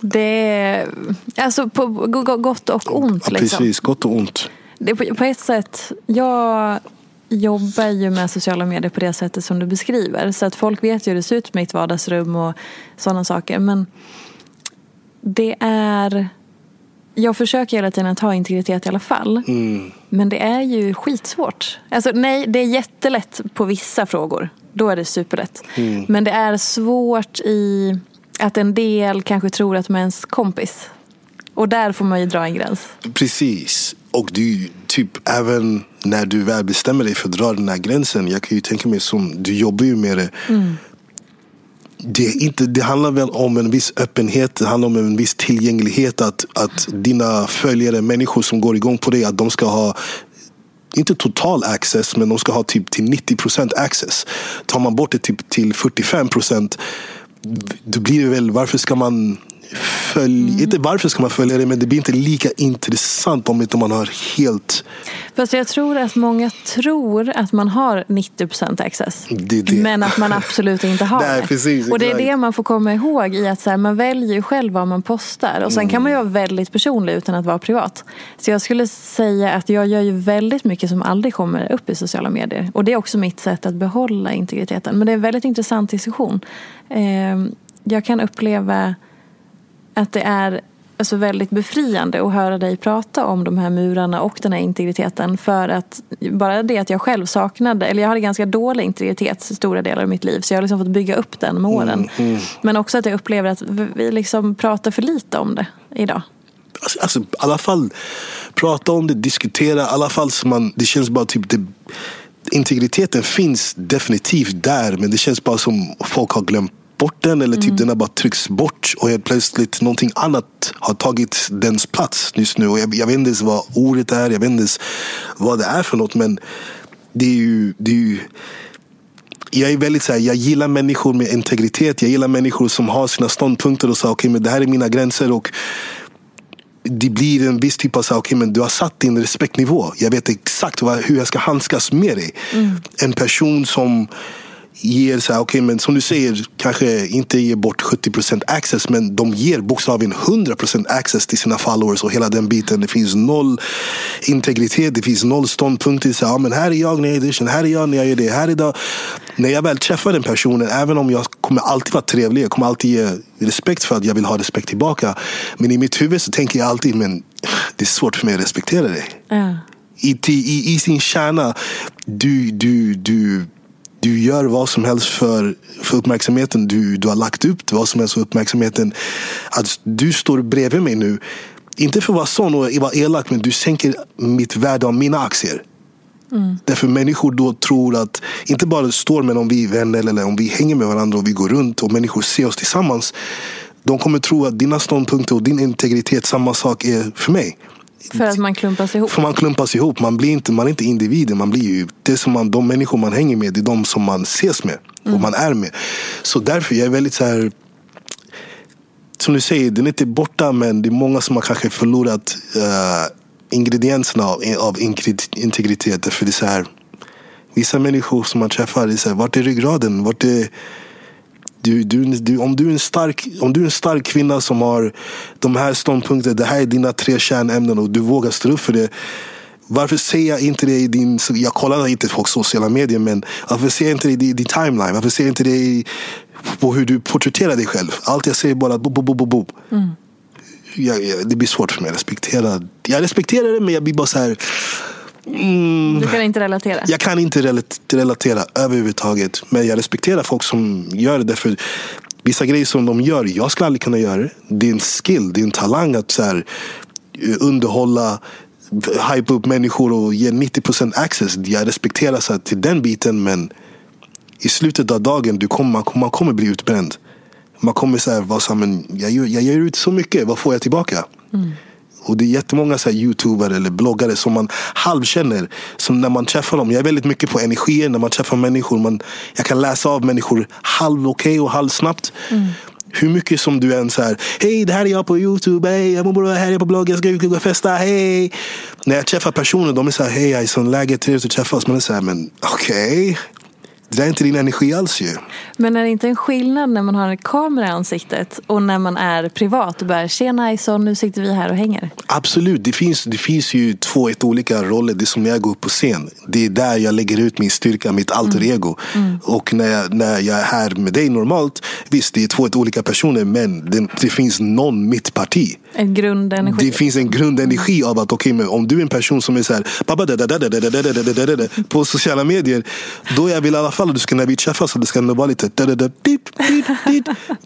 Det är alltså på gott och ont.
Ja,
liksom.
Precis, gott och ont.
Det på, på ett sätt, jag jobbar ju med sociala medier på det sättet som du beskriver. Så att folk vet ju hur det ser ut med mitt vardagsrum och sådana saker. Men det är... Jag försöker hela tiden att ha integritet i alla fall. Mm. Men det är ju skitsvårt. Alltså nej, det är jättelätt på vissa frågor. Då är det superlätt. Mm. Men det är svårt i att en del kanske tror att man är ens kompis. Och där får man ju dra en gräns.
Precis. Och du, typ även när du väl bestämmer dig för att dra den här gränsen. Jag kan ju tänka mig som, du jobbar ju med det. Mm. Det, inte, det handlar väl om en viss öppenhet, det handlar om en viss tillgänglighet. Att, att dina följare, människor som går igång på dig, att de ska ha inte total access, men de ska ha typ till 90% access. Tar man bort det typ till 45% då blir det väl, varför ska man följa, mm. inte varför ska man följa det, men det blir inte lika intressant om inte man har helt...
Fast jag tror att många tror att man har 90% access.
Det, det.
Men att man absolut inte har
Nej,
det.
Precis,
och det är det man får komma ihåg i att så här, man väljer ju själv vad man postar. Och sen mm. kan man ju vara väldigt personlig utan att vara privat. Så jag skulle säga att jag gör ju väldigt mycket som aldrig kommer upp i sociala medier. Och det är också mitt sätt att behålla integriteten. Men det är en väldigt intressant diskussion. Ehm, jag kan uppleva att det är alltså väldigt befriande att höra dig prata om de här murarna och den här integriteten. För att bara det att jag själv saknade, eller jag hade ganska dålig integritet stora delar av mitt liv. Så jag har liksom fått bygga upp den med åren. Mm, mm. Men också att jag upplever att vi liksom pratar för lite om det idag.
Alltså, alltså i alla fall prata om det, diskutera. I alla fall så man, det känns bara typ det, integriteten finns definitivt där. Men det känns bara som folk har glömt bort den eller typ mm. den har bara tryckts bort och helt plötsligt någonting annat har tagit dens plats just nu. Och jag, jag vet inte ens vad ordet är, jag vet inte ens vad det är för något men det är ju, det är ju jag är väldigt så här, jag gillar människor med integritet. Jag gillar människor som har sina ståndpunkter och säger okej, okay, men det här är mina gränser. och det blir en viss typ av så okay, men du har satt din respektnivå. Jag vet exakt vad, hur jag ska handskas med dig. Mm. En person som ger, så här, okay, men som du säger, kanske inte ger bort 70% access men de ger bokstavligen 100% access till sina followers och hela den biten. Det finns noll integritet, det finns noll ståndpunkter. Så, ja, men här är jag när jag är edition, här är jag när jag gör det. Här är det. När jag väl träffar den personen, även om jag kommer alltid vara trevlig, jag kommer alltid ge respekt för att jag vill ha respekt tillbaka. Men i mitt huvud så tänker jag alltid, men det är svårt för mig att respektera dig. Mm. I, i, I sin kärna, du, du, du du gör vad som helst för, för uppmärksamheten. Du, du har lagt upp vad som helst för uppmärksamheten. Att du står bredvid mig nu. Inte för att vara sån och vara elak, men du sänker mitt värde av mina aktier. Mm. Därför människor då tror att, inte bara står men om vi är vänner eller om vi hänger med varandra och vi går runt och människor ser oss tillsammans. De kommer tro att dina ståndpunkter och din integritet, samma sak är för mig.
För att man klumpas ihop?
För man klumpas ihop. Man, blir inte, man är inte individer. Man blir ju, det som man, de människor man hänger med, det är de som man ses med. Mm. Och man är med. Så därför, jag är väldigt så här som du säger, den är inte borta men det är många som har kanske förlorat uh, ingredienserna av, av integritet. För det är så här, vissa människor som man träffar, det är så här, vart är ryggraden? Vart är, du, du, du, om, du är en stark, om du är en stark kvinna som har de här ståndpunkterna, det här är dina tre kärnämnen och du vågar stå upp för det. Varför ser jag inte det i din... Jag kollar inte på sociala medier, men varför ser jag inte det i din timeline? Varför ser jag inte det i, på hur du porträtterar dig själv? Allt jag säger är bara bo, bo, bo, bo, bo. Mm. Jag, jag, det blir svårt för mig att respektera. Jag respekterar det, men jag blir bara så här...
Mm, du kan inte relatera?
Jag kan inte relatera överhuvudtaget. Men jag respekterar folk som gör det. Därför vissa grejer som de gör, jag skulle aldrig kunna göra det. Är en skill, det är en talang att så här, underhålla hype upp människor och ge 90% access. Jag respekterar så här, till den biten men i slutet av dagen du kommer, man, kommer bli utbränd. Man kommer säga, jag, jag ger ut så mycket, vad får jag tillbaka? Mm. Och det är jättemånga så här youtubare eller bloggare som man halvkänner. Som när man träffar dem. Jag är väldigt mycket på energier när man träffar människor. Man, jag kan läsa av människor halv okej och halv snabbt. Mm. Hur mycket som du än säger Hej det här är jag på youtube, hej jag mår bra, här är jag på bloggen, jag ska ut och festa, hej. När jag träffar personer, de är såhär, hej Ison, läget, trevligt att träffas. Man är såhär, men okej. Okay det där är inte din energi alls ju.
Men är det inte en skillnad när man har en kamera i ansiktet och när man är privat och bara tjena Ison, nu sitter vi här och hänger?
Absolut, det finns, det finns ju två ett olika roller. Det är som när jag går upp på scen. Det är där jag lägger ut min styrka, mitt alter mm. ego. Mm. Och när jag, när jag är här med dig normalt, visst det är två ett olika personer men det, det finns någon mittparti.
En grundenergi.
Det finns en grundenergi av att okay, men om du är en person som är så här, på sociala medier, då jag vill i alla fall att du ska när vi träffas det ska vara lite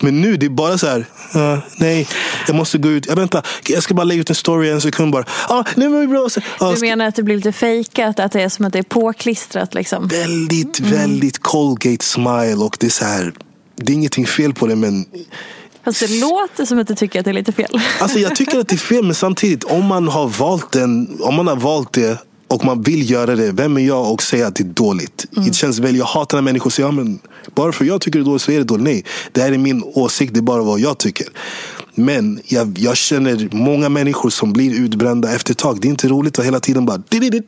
Men nu det är bara så här, uh, nej, jag måste gå ut, jag väntar, jag ska bara lägga ut en story en sekund bara. Ah, nu var det bra.
Ah, du menar att det blir lite fejkat, att det är som att det är påklistrat liksom?
Väldigt, mm. väldigt Colgate smile och det är så här, det är ingenting fel på det men
Fast det låter som att du tycker att det är lite fel.
Alltså jag tycker att det är fel men samtidigt om man har valt den, om man har valt det och man vill göra det. Vem är jag och säga att det är dåligt?
Mm.
Det känns väl, jag hatar när människor säger ja, men bara för jag tycker det är dåligt så är det dåligt. Nej, det här är min åsikt. Det är bara vad jag tycker. Men jag, jag känner många människor som blir utbrända efter ett tag. Det är inte roligt att hela tiden bara...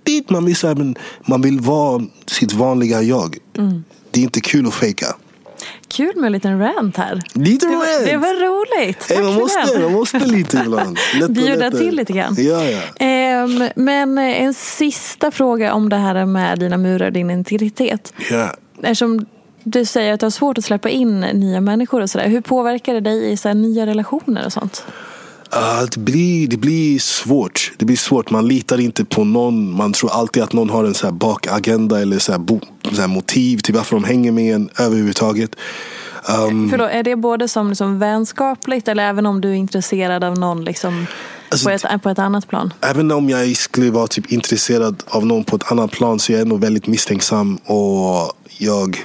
dit. Man vill, så här, men man vill vara sitt vanliga jag.
Mm.
Det är inte kul att fejka.
Kul med en liten rant här.
Lite
det, var,
rant.
det var roligt. Tack
Hey, man,
för
måste,
den.
man måste lite ibland. Lätt och
Bjuda till lite grann.
Ja, ja.
Ehm, men en sista fråga om det här med dina murar, din integritet.
ja.
Eftersom du säger att du har svårt att släppa in nya människor och sådär. Hur påverkar det dig i så nya relationer och sånt?
Ah, det, blir, det blir svårt. Det blir svårt. Man litar inte på någon. Man tror alltid att någon har en så bakagenda eller så bo, så motiv till varför de hänger med en överhuvudtaget. Um,
Förlåt, är det både som liksom vänskapligt eller även om du är intresserad av någon liksom
Alltså,
på, ett, på ett annat plan?
Även om jag skulle vara typ intresserad av någon på ett annat plan så är jag ändå väldigt misstänksam. Och jag,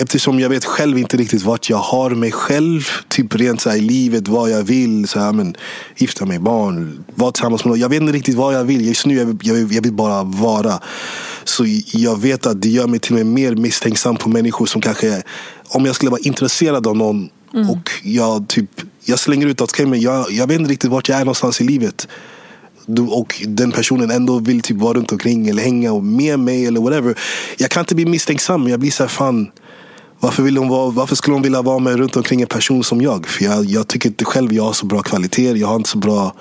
eftersom jag vet själv inte riktigt vart jag har mig själv. Typ rent så här, i livet, vad jag vill. Så här, men, gifta mig, barn, vara tillsammans med någon. Jag vet inte riktigt vad jag vill. Just nu jag, jag, vill- jag vill bara vara. Så jag vet att det gör mig till och med mer misstänksam på människor som kanske om jag skulle vara intresserad av någon och jag typ jag slänger ut att okay, men jag, jag vet inte riktigt vart jag är någonstans i livet. Du- och den personen ändå vill typ vara runt omkring eller hänga med mig eller whatever. Jag kan inte bli misstänksam. Jag blir så här, fan. Varför, vill hon vara, varför skulle hon vilja vara med runt omkring en person som jag? För jag, jag tycker inte själv jag har så bra kvaliteter. Jag har inte så bra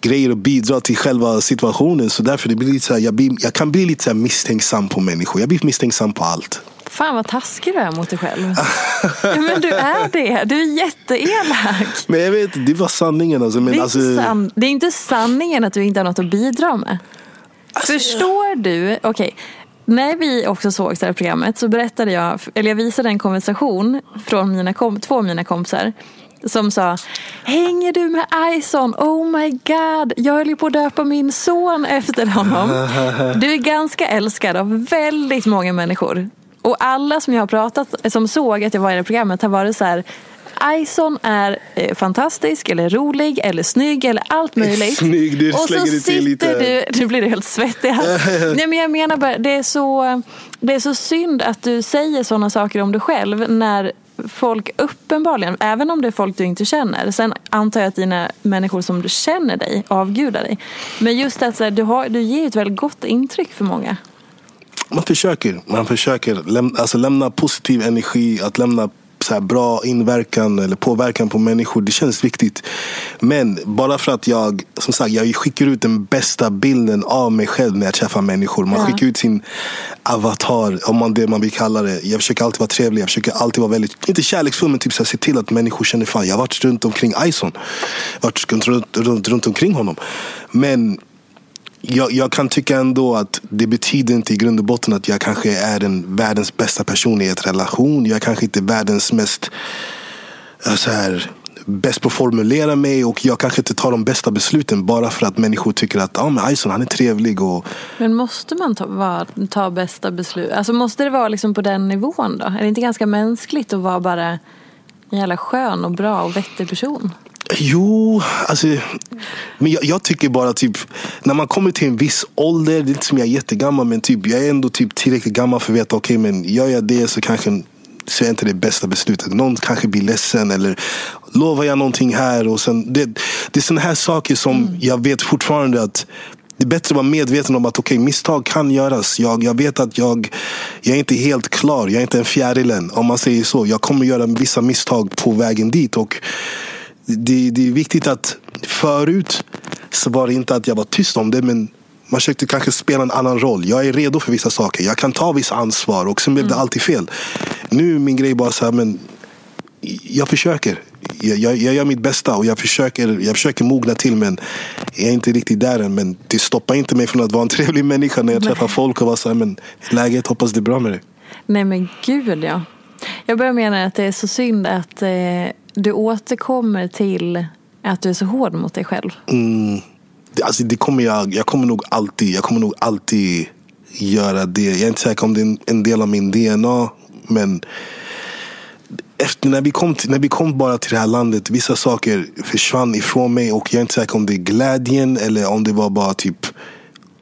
grejer att bidra till själva situationen. Så därför det blir lite så här, jag, blir, jag kan bli lite så misstänksam på människor. Jag blir misstänksam på allt.
Fan vad taskig du är mot dig själv. ja, men du är det. Du är jätteelak.
Men jag vet, det var sanningen. Alltså, men
Det är,
alltså,
inte san- det är inte sanningen att du inte har något att bidra med.
Alltså,
Förstår du? Okej. När vi också såg det här programmet så berättade jag, eller jag visade en konversation från mina två av mina kompisar. Som sa, hänger du med Ison? Oh my god, jag höll ju på att döpa min son efter honom. Du är ganska älskad av väldigt många människor. Och alla som jag har pratat, som såg att jag var i det programmet har varit så här, Ison är eh, fantastisk eller rolig eller snygg eller allt möjligt.
Snygg, du
och så sitter du, nu blir du helt svettig här. Nej men jag menar bara, det är, så, det är så synd att du säger sådana saker om dig själv när folk uppenbarligen, även om det är folk du inte känner. Sen antar jag att dina människor som du känner dig avgudar dig. Men just att så här, du, har, du ger ett väldigt gott intryck för många.
Man försöker. Man försöker läm- alltså lämna positiv energi, att lämna så här bra inverkan eller påverkan på människor. Det känns viktigt. Men bara för att jag, som sagt, jag skickar ut den bästa bilden av mig själv när jag träffar människor. Man
Ja.
skickar ut sin avatar, om man det man vill kalla det. Jag försöker alltid vara trevlig. Jag försöker alltid vara väldigt, inte kärleksfull, men typ så här, se till att människor känner fan, jag har varit runt omkring Ison. Varit runt, runt, runt, runt omkring honom. Men jag, jag kan tycka ändå att det betyder inte i grund och botten att jag kanske är den världens bästa person i ett relation. Jag är kanske inte världens mest så här, bäst på att formulera mig och jag kanske inte tar de bästa besluten bara för att människor tycker att ah, men Ison, han är trevlig. Och,
Men måste man ta, var, ta bästa beslut? Alltså måste det vara liksom på den nivån då? Är det inte ganska mänskligt att vara bara en jävla skön och bra och vettig person?
Jo, alltså, men jag, jag tycker bara typ när man kommer till en viss ålder, det är inte som jag är jättegammal men typ jag är ändå typ tillräckligt gammal för att veta okej men gör jag det så kanske så är inte det bästa beslutet. Någon kanske blir ledsen eller lovar jag någonting här och sen det, det är sådana här saker som jag vet fortfarande att det är bättre att vara medveten om att okej, misstag kan göras. Jag, jag vet att jag, jag är inte helt klar. Jag är inte en fjäril än, om man säger så. Jag kommer göra vissa misstag på vägen dit. Och det, det är viktigt att förut så var det inte att jag var tyst om det. Men man försökte kanske spela en annan roll. Jag är redo för vissa saker. Jag kan ta vissa ansvar. Och sen blev det alltid fel. Nu är min grej bara så här, men jag försöker. Jag, jag, jag gör mitt bästa och jag försöker, jag försöker mogna till men jag är inte riktigt där än. Men det stoppar inte mig från att vara en trevlig människa när jag träffar folk och vara så här, men läget hoppas det är bra med dig.
Nej men gud ja. Jag börjar mena att det är så synd att eh, du återkommer till att du är så hård mot dig själv.
Mm, det, alltså det kommer jag, jag kommer nog alltid, jag kommer nog alltid göra det. Jag är inte säker om det är en, del av min DNA. Men efter, när, vi kom till, när vi kom bara till det här landet, vissa saker försvann ifrån mig. Och jag är inte säker om det är glädjen eller om det var bara typ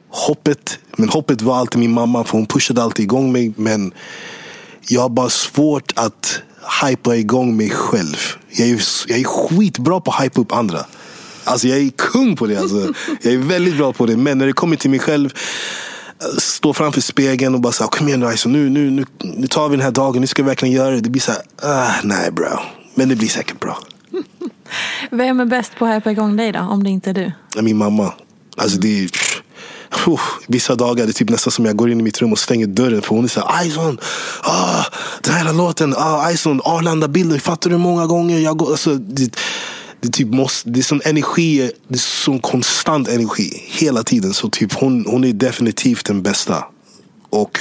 hoppet. Men hoppet var alltid min mamma för hon pushade alltid igång mig. Men jag har bara svårt att hypa igång mig själv. Jag är, jag är skitbra på att hypa upp andra. Alltså jag är kung på det. Alltså. Jag är väldigt bra på det. Men när det kommer till mig själv stå framför spegeln och bara säga kom igen nu, alltså, nu, nu, nu, nu tar vi den här dagen, nu ska vi verkligen göra det. Det blir så här, ah, nej bro. Men det blir säkert bra.
Vem är bäst på att hypa igång dig då, om det inte är du?
Min mamma. Alltså det är, oh, vissa dagar det är typ nästan som jag går in i mitt rum och stänger dörren. För hon är såhär, Ison, ah, den här låten, ah, Ison, Arlanda-bilden, fattar du hur många gånger jag går... Alltså, det, det, typ måste, det är sån energi, det är sån konstant energi hela tiden. Så typ hon, hon är definitivt den bästa. Och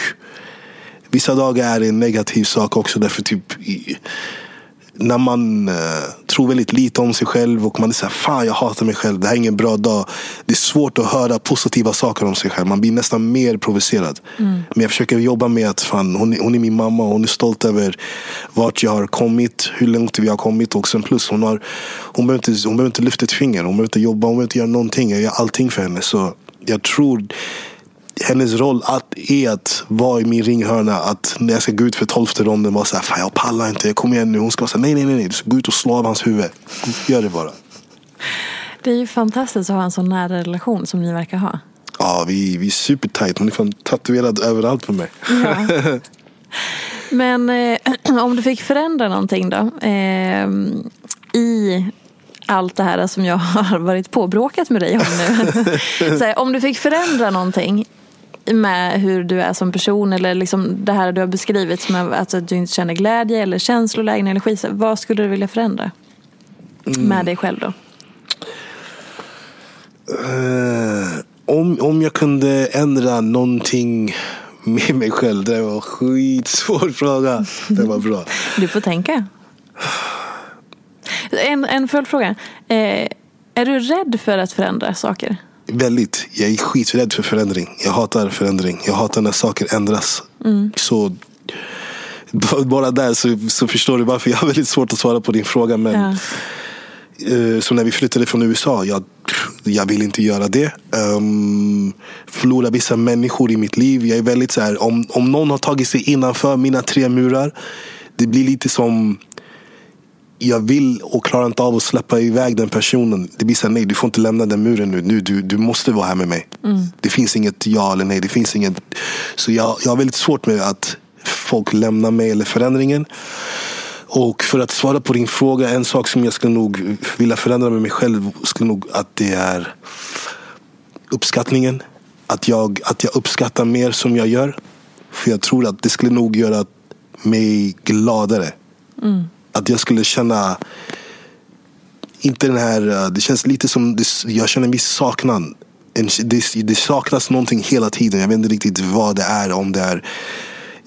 vissa dagar är det en negativ sak också. Därför typ när man uh, tror väldigt lite om sig själv och man är såhär, fan jag hatar mig själv, det här är ingen bra dag. Det är svårt att höra positiva saker om sig själv. Man blir nästan mer provocerad. Mm. Men jag försöker jobba med att fan, hon, hon är min mamma och hon är stolt över vart jag har kommit, hur långt vi har kommit. Och sen plus, hon, har, hon, behöver inte, hon behöver inte lyfta ett finger, hon behöver inte jobba, hon behöver inte göra någonting. Jag gör allting för henne. Så jag tror hennes roll att, är att vara i min ringhörna. Att när jag ska gå ut för tolfte ronden vara såhär, fan jag pallar inte, kom igen nu. Hon ska vara såhär, nej nej nej, ska gå ut och slå av hans huvud. Gör det bara.
Det är ju fantastiskt att ha en sån nära relation som ni verkar ha.
Ja, vi, vi är supertight. Hon är fan tatuerad överallt på mig. Ja.
Men eh, om du fick förändra någonting då? Eh, I allt det här som jag har varit påbråkat med dig om nu. så här, om du fick förändra någonting med hur du är som person eller liksom det här du har beskrivit som att du inte känner glädje eller känslor, lägen, energi. Vad skulle du vilja förändra mm. med dig själv då?
Uh, om, om jag kunde ändra någonting med mig själv. Det var en skitsvår fråga. Det var bra.
Du får tänka. En, en följdfråga. Eh, är du rädd för att förändra saker?
Väldigt. Jag är skiträdd för förändring. Jag hatar förändring. Jag hatar när saker ändras. Mm. Så bara där så, så förstår du varför jag har väldigt svårt att svara på din fråga. Men, ja. uh, så när vi flyttade från USA, jag, jag vill inte göra det. Um, förlora vissa människor i mitt liv. Jag är väldigt så här, om, om någon har tagit sig innanför mina tre murar. Det blir lite som jag vill och klarar inte av att släppa iväg den personen. Det blir såhär, nej du får inte lämna den muren nu. nu du, du måste vara här med mig. Mm. Det finns inget ja eller nej. Det finns inget... Så jag, jag har väldigt svårt med att folk lämnar mig eller förändringen. Och för att svara på din fråga, en sak som jag skulle nog vilja förändra med mig själv skulle nog att det är uppskattningen. Att jag, att jag uppskattar mer som jag gör. För jag tror att det skulle nog göra mig gladare. Mm att jag skulle känna inte den här, eh, det känns lite som, jag känner en viss saknad. det, det saknas någonting hela tiden. Jag vet inte riktigt vad det är. Om det är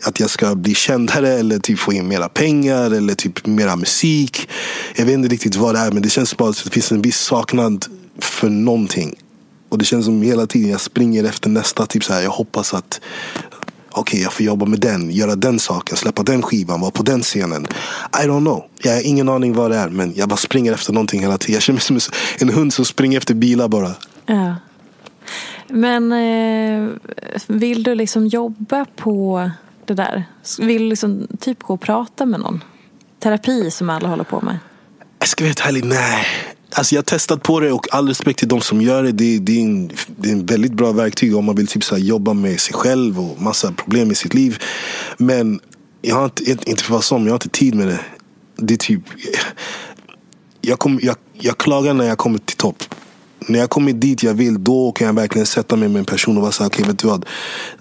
att jag ska bli kändare eller typ få in mera pengar eller typ mera musik. Jag vet inte riktigt vad det är men det känns bara att det finns en viss saknad för någonting. Och det känns som hela tiden jag springer efter nästa. Typ så här, jag hoppas att okej okay, jag får jobba med den, göra den saken, släppa den skivan, vara på den scenen. I don't know. Jag har ingen aning vad det är men jag bara springer efter någonting hela tiden. Jag känner mig som en hund som springer efter bilar bara.
Ja. Men eh, vill du liksom jobba på det där? Vill du liksom typ gå och prata med någon? Terapi som alla håller på med?
Jag ska vara helt ärlig, nej. Alltså jag har testat på det och all respekt till de som gör det. Det, det, är, en, det är en väldigt bra verktyg om man vill typ så jobba med sig själv och massa problem i sitt liv. Men jag har inte, inte för att vara sån, jag har inte tid med det. Det är typ... Jag, kom, jag, jag klagar när jag kommer till topp. När jag kommer dit jag vill, då kan jag verkligen sätta mig med en person och vara såhär, okej okay, vet du vad?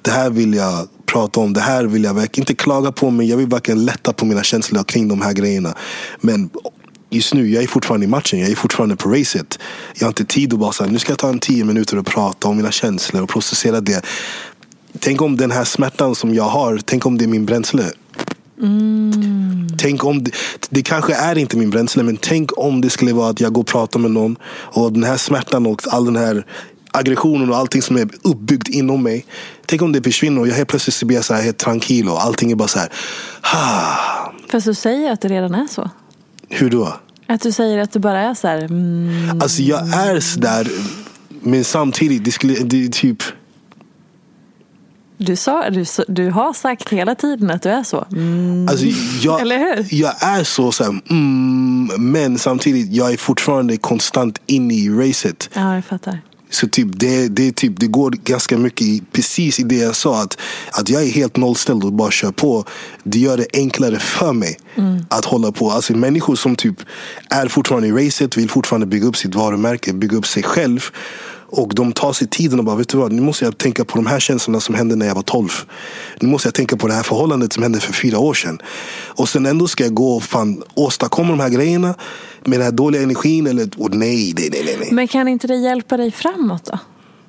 Det här vill jag prata om, det här vill jag verkligen, inte klaga på men jag vill verkligen lätta på mina känslor kring de här grejerna. Men just nu, jag är fortfarande i matchen. Jag är fortfarande på racet. Jag har inte tid att bara säga, nu ska jag ta en tio minuter och prata om mina känslor och processera det. Tänk om den här smärtan som jag har, tänk om det är min bränsle. Mm. Tänk om det, det kanske är inte min bränsle, men tänk om det skulle vara att jag går och pratar med någon och den här smärtan och all den här aggressionen och allting som är uppbyggt inom mig. Tänk om det försvinner och jag helt plötsligt blir så här helt tranquil och allting är bara så här. Ah.
Fast du säger att det redan är så.
Hur då?
Att du säger att du bara är så här. Mm.
Alltså jag är sådär. Men samtidigt, det, skulle, det är typ.
Du, sa, du, du har sagt hela tiden att du är så. Mm.
Alltså, jag,
Eller hur?
Jag är så, så här, mm, men samtidigt jag är fortfarande konstant inne i racet.
Ja, jag fattar.
Så typ det, det, typ, det går ganska mycket i, precis i det jag sa. Att, att jag är helt nollställd och bara kör på. Det gör det enklare för mig
Mm.
att hålla på. Alltså människor som typ är fortfarande i racet, vill fortfarande bygga upp sitt varumärke, bygga upp sig själv. Och de tar sig tiden och bara, vet du vad, nu måste jag tänka på de här känslorna som hände när jag var 12. Nu måste jag tänka på det här förhållandet som hände för fyra år sedan. Och sen ändå ska jag gå och fan åstadkomma de här grejerna med den här dåliga energin. Eller, och nej, nej, nej, nej.
Men kan inte det hjälpa dig framåt då?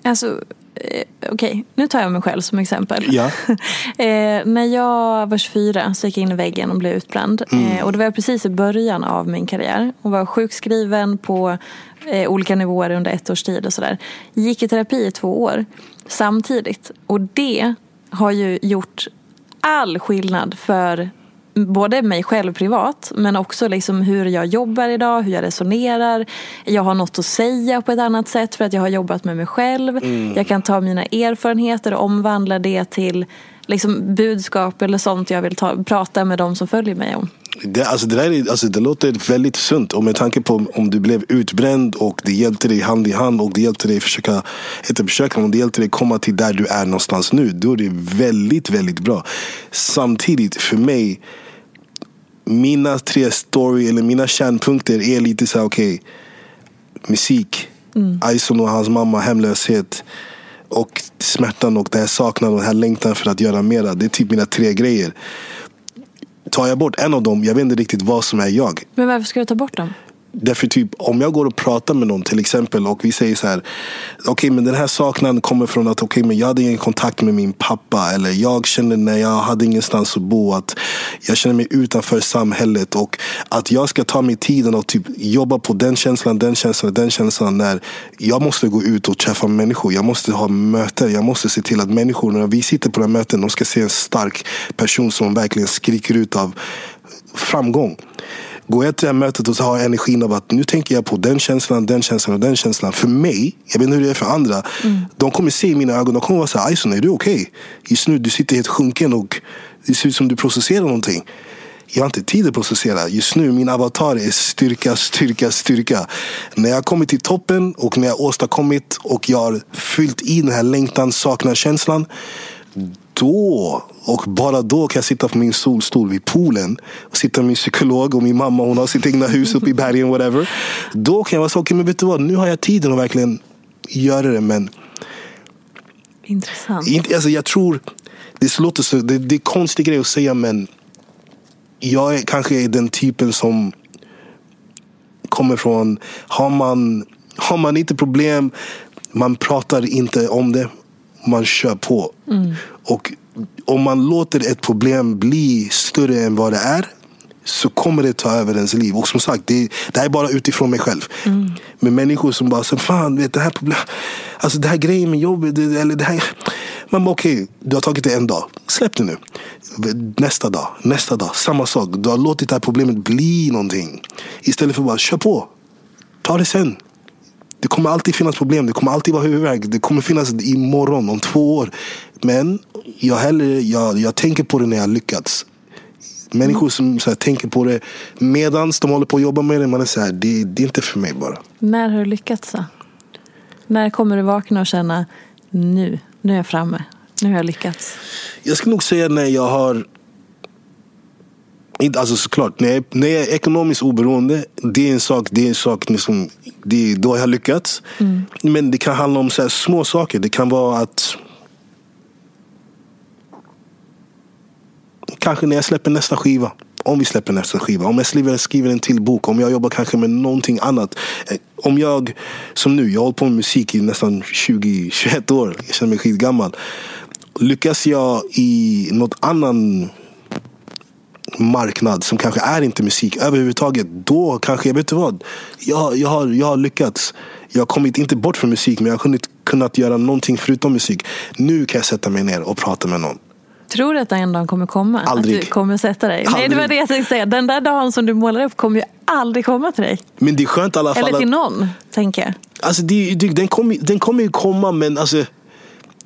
Alltså, eh, okej, nu tar jag mig själv som exempel.
Ja.
eh, när jag var 24 så gick jag in i väggen och blev utbränd.
Mm.
Eh, och det var precis i början av min karriär. Och var sjukskriven på eh, olika nivåer under ett års tid och sådär. Gick i terapi i två år samtidigt. Och det har ju gjort all skillnad för både mig själv privat men också liksom hur jag jobbar idag, hur jag resonerar. Jag har något att säga på ett annat sätt för att jag har jobbat med mig själv.
Mm.
Jag kan ta mina erfarenheter och omvandla det till liksom budskap eller sånt jag vill ta, prata med de som följer mig om.
Det, alltså det, där är, alltså det låter väldigt sunt. Och med tanke på om du blev utbränd och det hjälpte dig hand i hand och det hjälpte dig försöka, inte försöka, men det hjälpte dig komma till där du är någonstans nu. Då är det väldigt, väldigt bra. Samtidigt för mig, mina tre story eller mina kärnpunkter är lite så här, okej, musik,
Mm.
Ison och hans mamma, hemlöshet och smärtan och den här saknaden och den här längtan för att göra mera. Det är typ mina tre grejer. Tar jag bort en av dem, jag vet inte riktigt vad som är jag.
Men varför ska du ta bort dem?
Därför typ om jag går och pratar med någon till exempel och vi säger så här. Okej men den här saknaden kommer från att okay, men jag hade ingen kontakt med min pappa. Eller jag kände när jag hade ingenstans att bo att jag känner mig utanför samhället. Och att jag ska ta mig tiden och typ jobba på den känslan, den känslan, den känslan. När jag måste gå ut och träffa människor. Jag måste ha möten. Jag måste se till att människor när vi sitter på de här möten de ska se en stark person som verkligen skriker ut av framgång. Går jag till det här mötet och så har jag energin av att nu tänker jag på den känslan, den känslan och den känslan. För mig, jag vet inte hur det är för andra. De kommer se i mina ögon, de kommer vara så här, Ison är du okej? Just nu du sitter helt sjunken och det ser ut som du processerar någonting. Jag har inte tid att processera. Just nu min avatar är styrka, styrka, styrka. När jag har kommit till toppen och när jag har åstadkommit och jag har fyllt i den här längtan, saknar känslan då och bara då kan jag sitta på min solstol vid poolen och sitta med min psykolog och min mamma hon har sitt egna hus uppe i bergen whatever. Då kan jag vara så, okej men vet du vad, nu har jag tiden att verkligen göra det men
Intressant.
inte, alltså jag tror, det låter så, det, det är konstig grej att säga men jag är kanske är den typen som kommer från, har man, har man inte problem, man pratar inte om det, man kör på. Och om man låter ett problem bli större än vad det är så kommer det ta över ens liv. Och som sagt, det, det här är bara utifrån mig själv. Med människor som bara, så, fan vet det här problemet, alltså det här grejen med jobbet, det, eller det här. Man bara okej, du har tagit det en dag, släpp det nu. Nästa dag, nästa dag, samma sak. Du har låtit det här problemet bli någonting. Istället för bara, kör på. Ta det sen. Det kommer alltid finnas problem, det kommer alltid vara huvudvärk. Det kommer finnas imorgon, om två år. Men jag, hellre, jag, jag tänker på det när jag lyckats. Människor som så här, tänker på det medan de håller på att jobba med det. Man är så här, det, det är inte för mig bara.
När har du lyckats då? När kommer du vakna och känna nu, nu är jag framme. Nu har jag lyckats.
Jag skulle nog säga när jag har inte, alltså såklart, när jag, när jag är ekonomiskt oberoende, det är en sak, det är en sak liksom, det då jag har lyckats. Men det kan handla om så små saker. Det kan vara att kanske när jag släpper nästa skiva. Om vi släpper nästa skiva. Om jag skriver, skriver en till bok. Om jag jobbar kanske med någonting annat. Eh, Om jag, som nu, jag har hållit på med musik i nästan 20-21 år. Jag känner mig skitgammal. Lyckas jag i något annan marknad som kanske är inte musik överhuvudtaget. Då kanske, jag vet inte vad. Jag, jag, har, jag har lyckats. Jag har kommit, inte bort från musik, men jag har kunnat, kunnat göra någonting förutom musik. Nu kan jag sätta mig ner och prata med någon.
Tror du att den en dag kommer komma?
Aldrig.
Att du kommer sätta dig? Nej, det var
Aldrig.
det jag tänkte säga. Den där dagen som du målar upp kommer ju aldrig komma till dig.
Men det är skönt i alla fall
Eller till
att,
någon, tänker jag.
alltså det, det, den, kommer, den kommer ju komma men alltså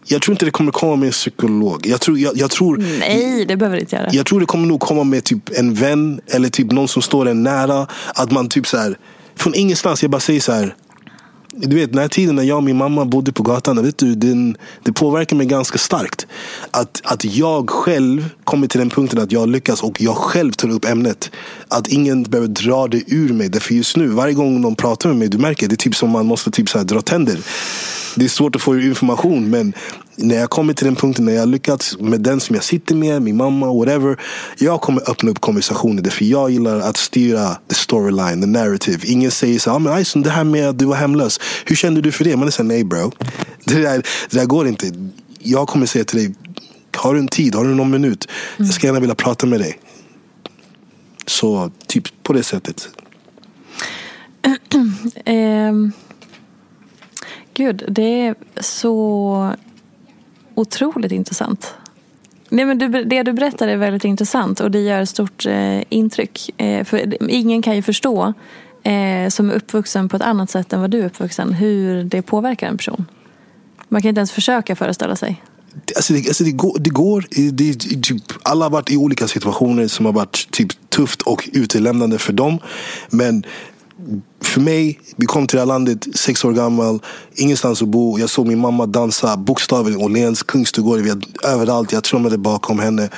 Jag tror inte det kommer komma med en psykolog. Jag tror, jag, jag tror,
Nej, det behöver det inte göra.
jag tror det kommer nog komma med typ en vän eller typ någon som står en nära. Att man typ så här, från ingenstans, jag bara säger så här. Du vet, den här tiden när jag och min mamma bodde på gatan, vet du, den, det påverkar mig ganska starkt. Att, att jag själv kommer till den punkten att jag lyckas och jag själv tar upp ämnet. Att ingen behöver dra det ur mig. Därför just nu, varje gång någon pratar med mig, du märker, det är typ som man måste typ så här dra tänder. Det är svårt att få information, men när jag kommer till den punkten när jag har lyckats med den som jag sitter med, min mamma, whatever. Jag kommer öppna upp konversationer därför jag gillar att styra the storyline, the narrative. Ingen säger så ah, men Ison, det här med att du var hemlös. Hur kände du för det? Man är såhär, nej bro. Det där, det där går inte. Jag kommer säga till dig, har du en tid, har du någon minut? Jag ska gärna vilja prata med dig. Så typ på det sättet.
Ehm, gud, det är så otroligt intressant. Nej, men du, det du berättar är väldigt intressant och det gör stort eh, intryck. Eh, för ingen kan ju förstå, eh, som är uppvuxen på ett annat sätt än vad du är uppvuxen, hur det påverkar en person. Man kan inte ens försöka föreställa sig.
Alltså det, alltså det går. Det går det, det, typ, alla har varit i olika situationer som har varit typ tufft och utelämnande för dem. Men för mig, vi kom till det här landet, sex år gammal, ingenstans att bo. Jag såg min mamma dansa bokstavligen Åhléns, Kungsträdgården, överallt. Jag trummade bakom henne.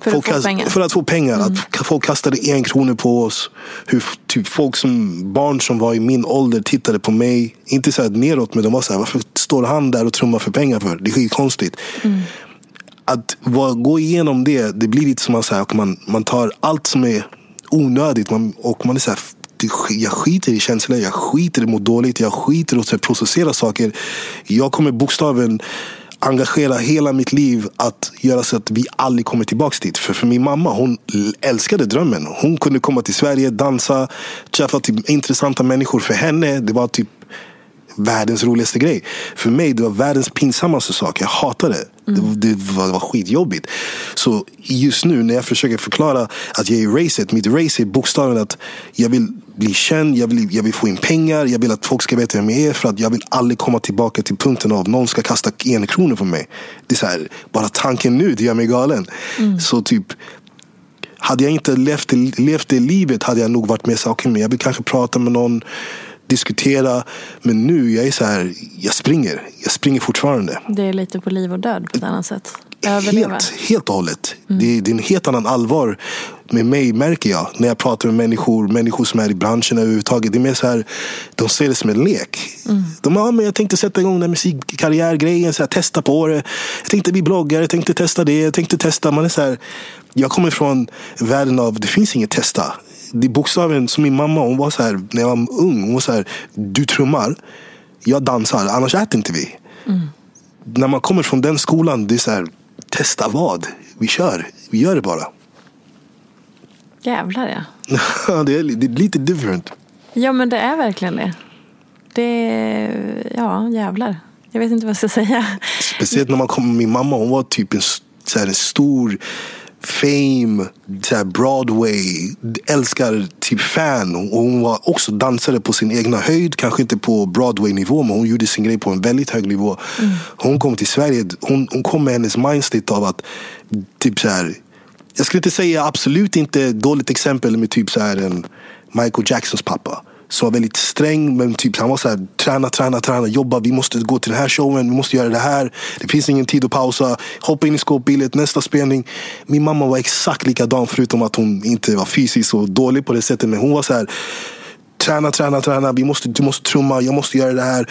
För att få pengar.
För att få pengar. Att folk kastade en kronor på oss. Hur typ, folk som, barn som var i min ålder tittade på mig. Inte så här neråt, men de var så här, varför står han där och trummar för pengar för? Det är skitkonstigt att vara, gå igenom det, det blir lite som att man, man, tar allt som är onödigt man, och man är så här, jag skiter i känslor, jag skiter i att må dåligt, jag skiter i att processera saker. Jag kommer bokstaven engagera hela mitt liv att göra så att vi aldrig kommer tillbaka dit. För, för min mamma, hon älskade drömmen. Hon kunde komma till Sverige, dansa, träffa typ, intressanta människor. För henne, det var typ världens roligaste grej. För mig det var världens pinsammaste sak. Jag hatade det. Det, det, var, det var skitjobbigt. Så just nu när jag försöker förklara att jag är racet. Mitt race är bokstaven att jag vill bli känd, jag vill, jag vill få in pengar, jag vill att folk ska veta vem jag är. För att jag vill aldrig komma tillbaka till punkten av någon ska kasta en krona på mig. Det är så här, bara tanken nu, det gör mig galen. Så typ hade jag inte levt det, levt det livet hade jag nog varit mer så här, okej, men jag vill kanske prata med någon, diskutera. Men nu, jag är så här, jag springer. Jag springer fortfarande.
Det är lite på liv och död på ett annat sätt. Överleva.
Helt, helt och hållet. Det, är- det är en helt annan allvar med mig märker jag. När jag pratar med människor, människor som är i branschen överhuvudtaget. Det är mer så här, de ser det som en lek. De ja, men jag tänkte sätta igång den här musikkarriärgrejen, så här, testa på det. Jag tänkte bli bloggare, jag tänkte testa det, jag tänkte testa. Man är så här, jag kommer från världen av, det finns inget testa. Det är bokstaven som min mamma, hon var så här, när jag var ung, hon var så här, du trummar, jag dansar, annars äter inte vi när man kommer från den skolan, det är så här, testa vad? Vi kör, vi gör det bara.
Jävlar ja.
det, är, det är lite different.
Ja men det är verkligen det. Det är, ja jävlar. Jag vet inte vad jag ska säga.
Speciellt när man kommer, min mamma hon var typ en, så här, en stor fame, så Broadway, älskar typ fan. Och hon var också dansare på sin egna höjd, kanske inte på Broadway-nivå, men hon gjorde sin grej på en väldigt hög nivå. Hon kom till Sverige, hon, hon kom med hennes mindstate av att typ så här, jag skulle inte säga absolut inte dåligt exempel med typ så här en Michael Jacksons pappa. Som var väldigt sträng men typ han var så här träna, träna, träna, jobba. Vi måste gå till den här showen, vi måste göra det här. Det finns ingen tid att pausa. Hoppa in i skåpbilet, nästa spelning. Min mamma var exakt likadan förutom att hon inte var fysiskt så dålig på det sättet. Men hon var så här träna, träna, träna. Vi måste, du måste trumma, jag måste göra det här.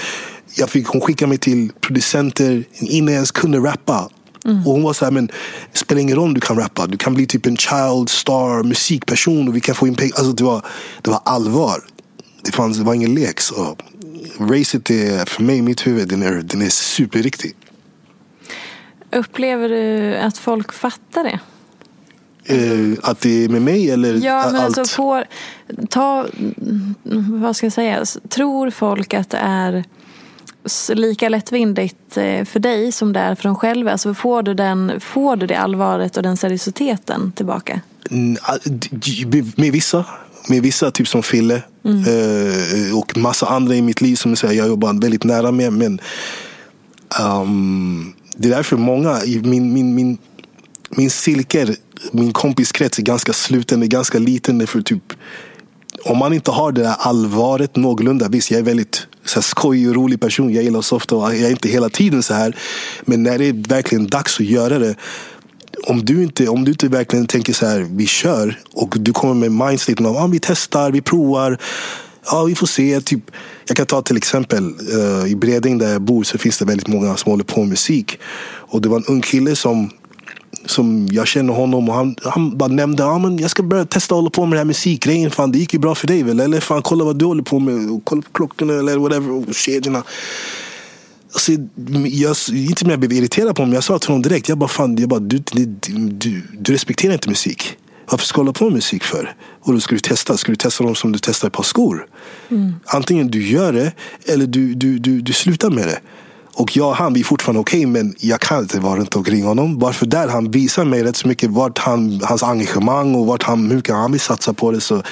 Jag fick, hon skickade mig till producenter innan jag ens kunde rappa. Och hon var så här, men det spelar ingen roll om du kan rappa. Du kan bli typ en child star musikperson och vi kan få in pengar. Alltså det var, det var allvar. Det, fanns, det var ingen lek. Så racet är för mig i mitt huvud, den är, den är superriktig.
Upplever du att folk fattar det?
Eh, att det är med mig eller
Ja, men
allt?
alltså får, ta, vad ska jag säga, tror folk att det är lika lättvindigt eh, för dig som det är för dem själva? Alltså får du, den, får du det allvaret och den seriositeten tillbaka?
Med vissa. Med vissa, typ som Fille. Mm. Eh, och massa andra i mitt liv som jag, jag jobbar väldigt nära med. Men Um, det är därför många i min, min, min, min cirkel, min kompiskrets är ganska sluten, är ganska liten. För typ, om man inte har det där allvaret någorlunda. Visst, jag är väldigt så här, skojig och rolig person. Jag gillar att softa och jag är inte hela tiden så här. Men när det är verkligen dags att göra det. Om du inte, om du inte verkligen tänker så här, vi kör. Och du kommer med mindstaten av, ah, vi testar, vi provar. Ja, vi får se. Typ, jag kan ta till exempel uh, i Bredäng där jag bor så finns det väldigt många som håller på med musik. Och det var en ung kille som som jag känner honom och han, han bara nämnde att ah, jag ska börja testa att hålla på med den här musikgrejen. Fan, det gick ju bra för dig väl? Eller fan, kolla vad du håller på med. Kolla på klockorna eller whatever. Och kedjorna. Alltså, jag, inte jag blev irriterad på honom, jag sa till honom direkt. Jag bara, fan, jag bara, du, du, du, respekterar inte musik. Varför ska du hålla på med musik för? Och då ska du testa. Ska du testa dem som du testar ett par skor? Mm. Antingen du gör det eller du, du, du, du slutar med det. Och jag och han, vi är fortfarande okej, okay, men jag kan inte vara runt omkring honom. Varför där han visar mig rätt så mycket vart han, hans engagemang och vart han, hur mycket han vill satsa på det. Så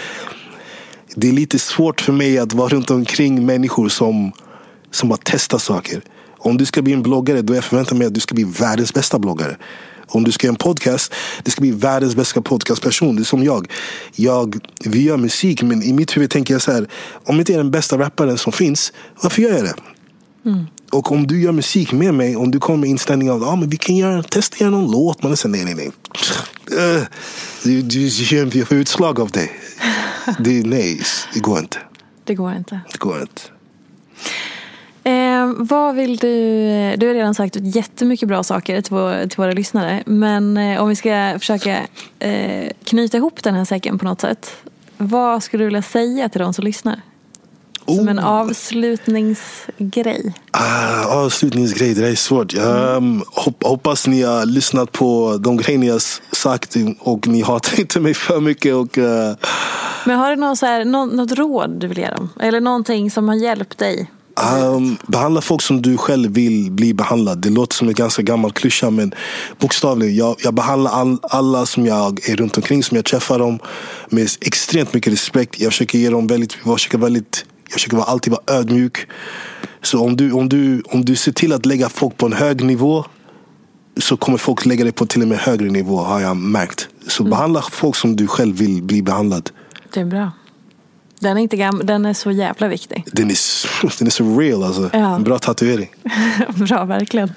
det är lite svårt för mig att vara runt omkring människor som, som bara testar saker. Om du ska bli en bloggare, då jag förväntar mig att du ska bli världens bästa bloggare. Om du ska göra en podcast, det ska bli världens bästa podcastperson. Det är som jag. jag. Vi gör musik, men i mitt huvud tänker jag så här. Om jag inte är den bästa rapparen som finns, varför gör jag det? Mm. Och om du gör musik med mig, om du kommer med inställningen av att ah, vi kan göra, testa göra någon låt. Man säger nej, nej, nej. Uh, du, du, du får utslag av det. det. Nej, det går inte.
Det går inte.
Det går inte.
Eh, vad vill du... Du har redan sagt jättemycket bra saker till, vår, till våra lyssnare. Men eh, om vi ska försöka eh, knyta ihop den här säcken på något sätt. Vad skulle du vilja säga till de som lyssnar? Som en oh. avslutningsgrej.
Ah, avslutningsgrej, det där är svårt. Um, hoppas ni har lyssnat på de grejer ni har sagt och ni hatar inte mig för mycket. Och, uh...
Men har du något, så här, något råd du vill ge dem? Eller någonting som har hjälpt dig?
Um, behandla folk som du själv vill bli behandlad. Det låter som en ganska gammal klyscha men bokstavligen. Jag, jag behandlar all, alla som jag är runt omkring, som jag träffar dem med extremt mycket respekt. Jag försöker ge dem väldigt, jag försöker väldigt jag försöker alltid vara ödmjuk. Så om du, om, du, om du ser till att lägga folk på en hög nivå så kommer folk lägga dig på till och med högre nivå har jag märkt. Så mm. behandla folk som du själv vill bli behandlad.
Det är bra. Den är, inte gam den är så jävla viktig.
Den är, den är så real alltså. Ja. En bra tatuering.
bra, verkligen.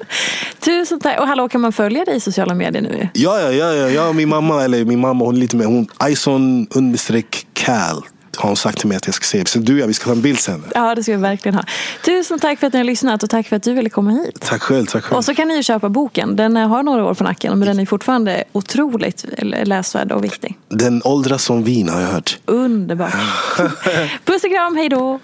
Tusen tack. Och hallå, kan man följa dig i sociala medier nu?
Ja, ja, ja. ja. Jag och min mamma, eller min mamma, hon är lite mer, hon, Ison understreck Cal har hon sagt till mig att jag ska se. Så du och jag, vi ska ta en bild sen.
Ja, det ska vi verkligen ha. Tusen tack för att ni har lyssnat och tack för att du ville komma hit.
Tack själv. Tack själv.
Och så kan ni ju köpa boken. Den har några år på nacken, men den är fortfarande otroligt läsvärd och viktig.
Den åldras som vin har jag hört.
Underbart. Puss och kram, hej då.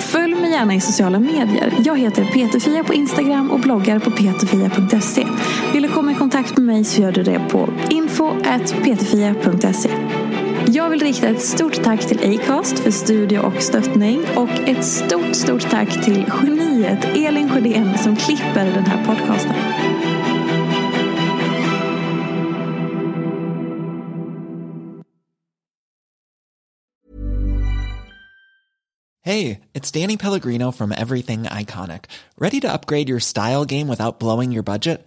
Följ mig gärna i sociala medier. Jag heter Peterfia på Instagram och bloggar på peterfia.se. Vill du komma i kontakt med mig så gör du det på info.peterfia.se. Jag vill rikta ett stort tack till Acast för studie och stöttning och ett stort, stort tack till geniet Elin Sjödén som klipper den här podcasten.
Hey, it's Danny Pellegrino from Everything Iconic. Ready to upgrade your style game without blowing your budget?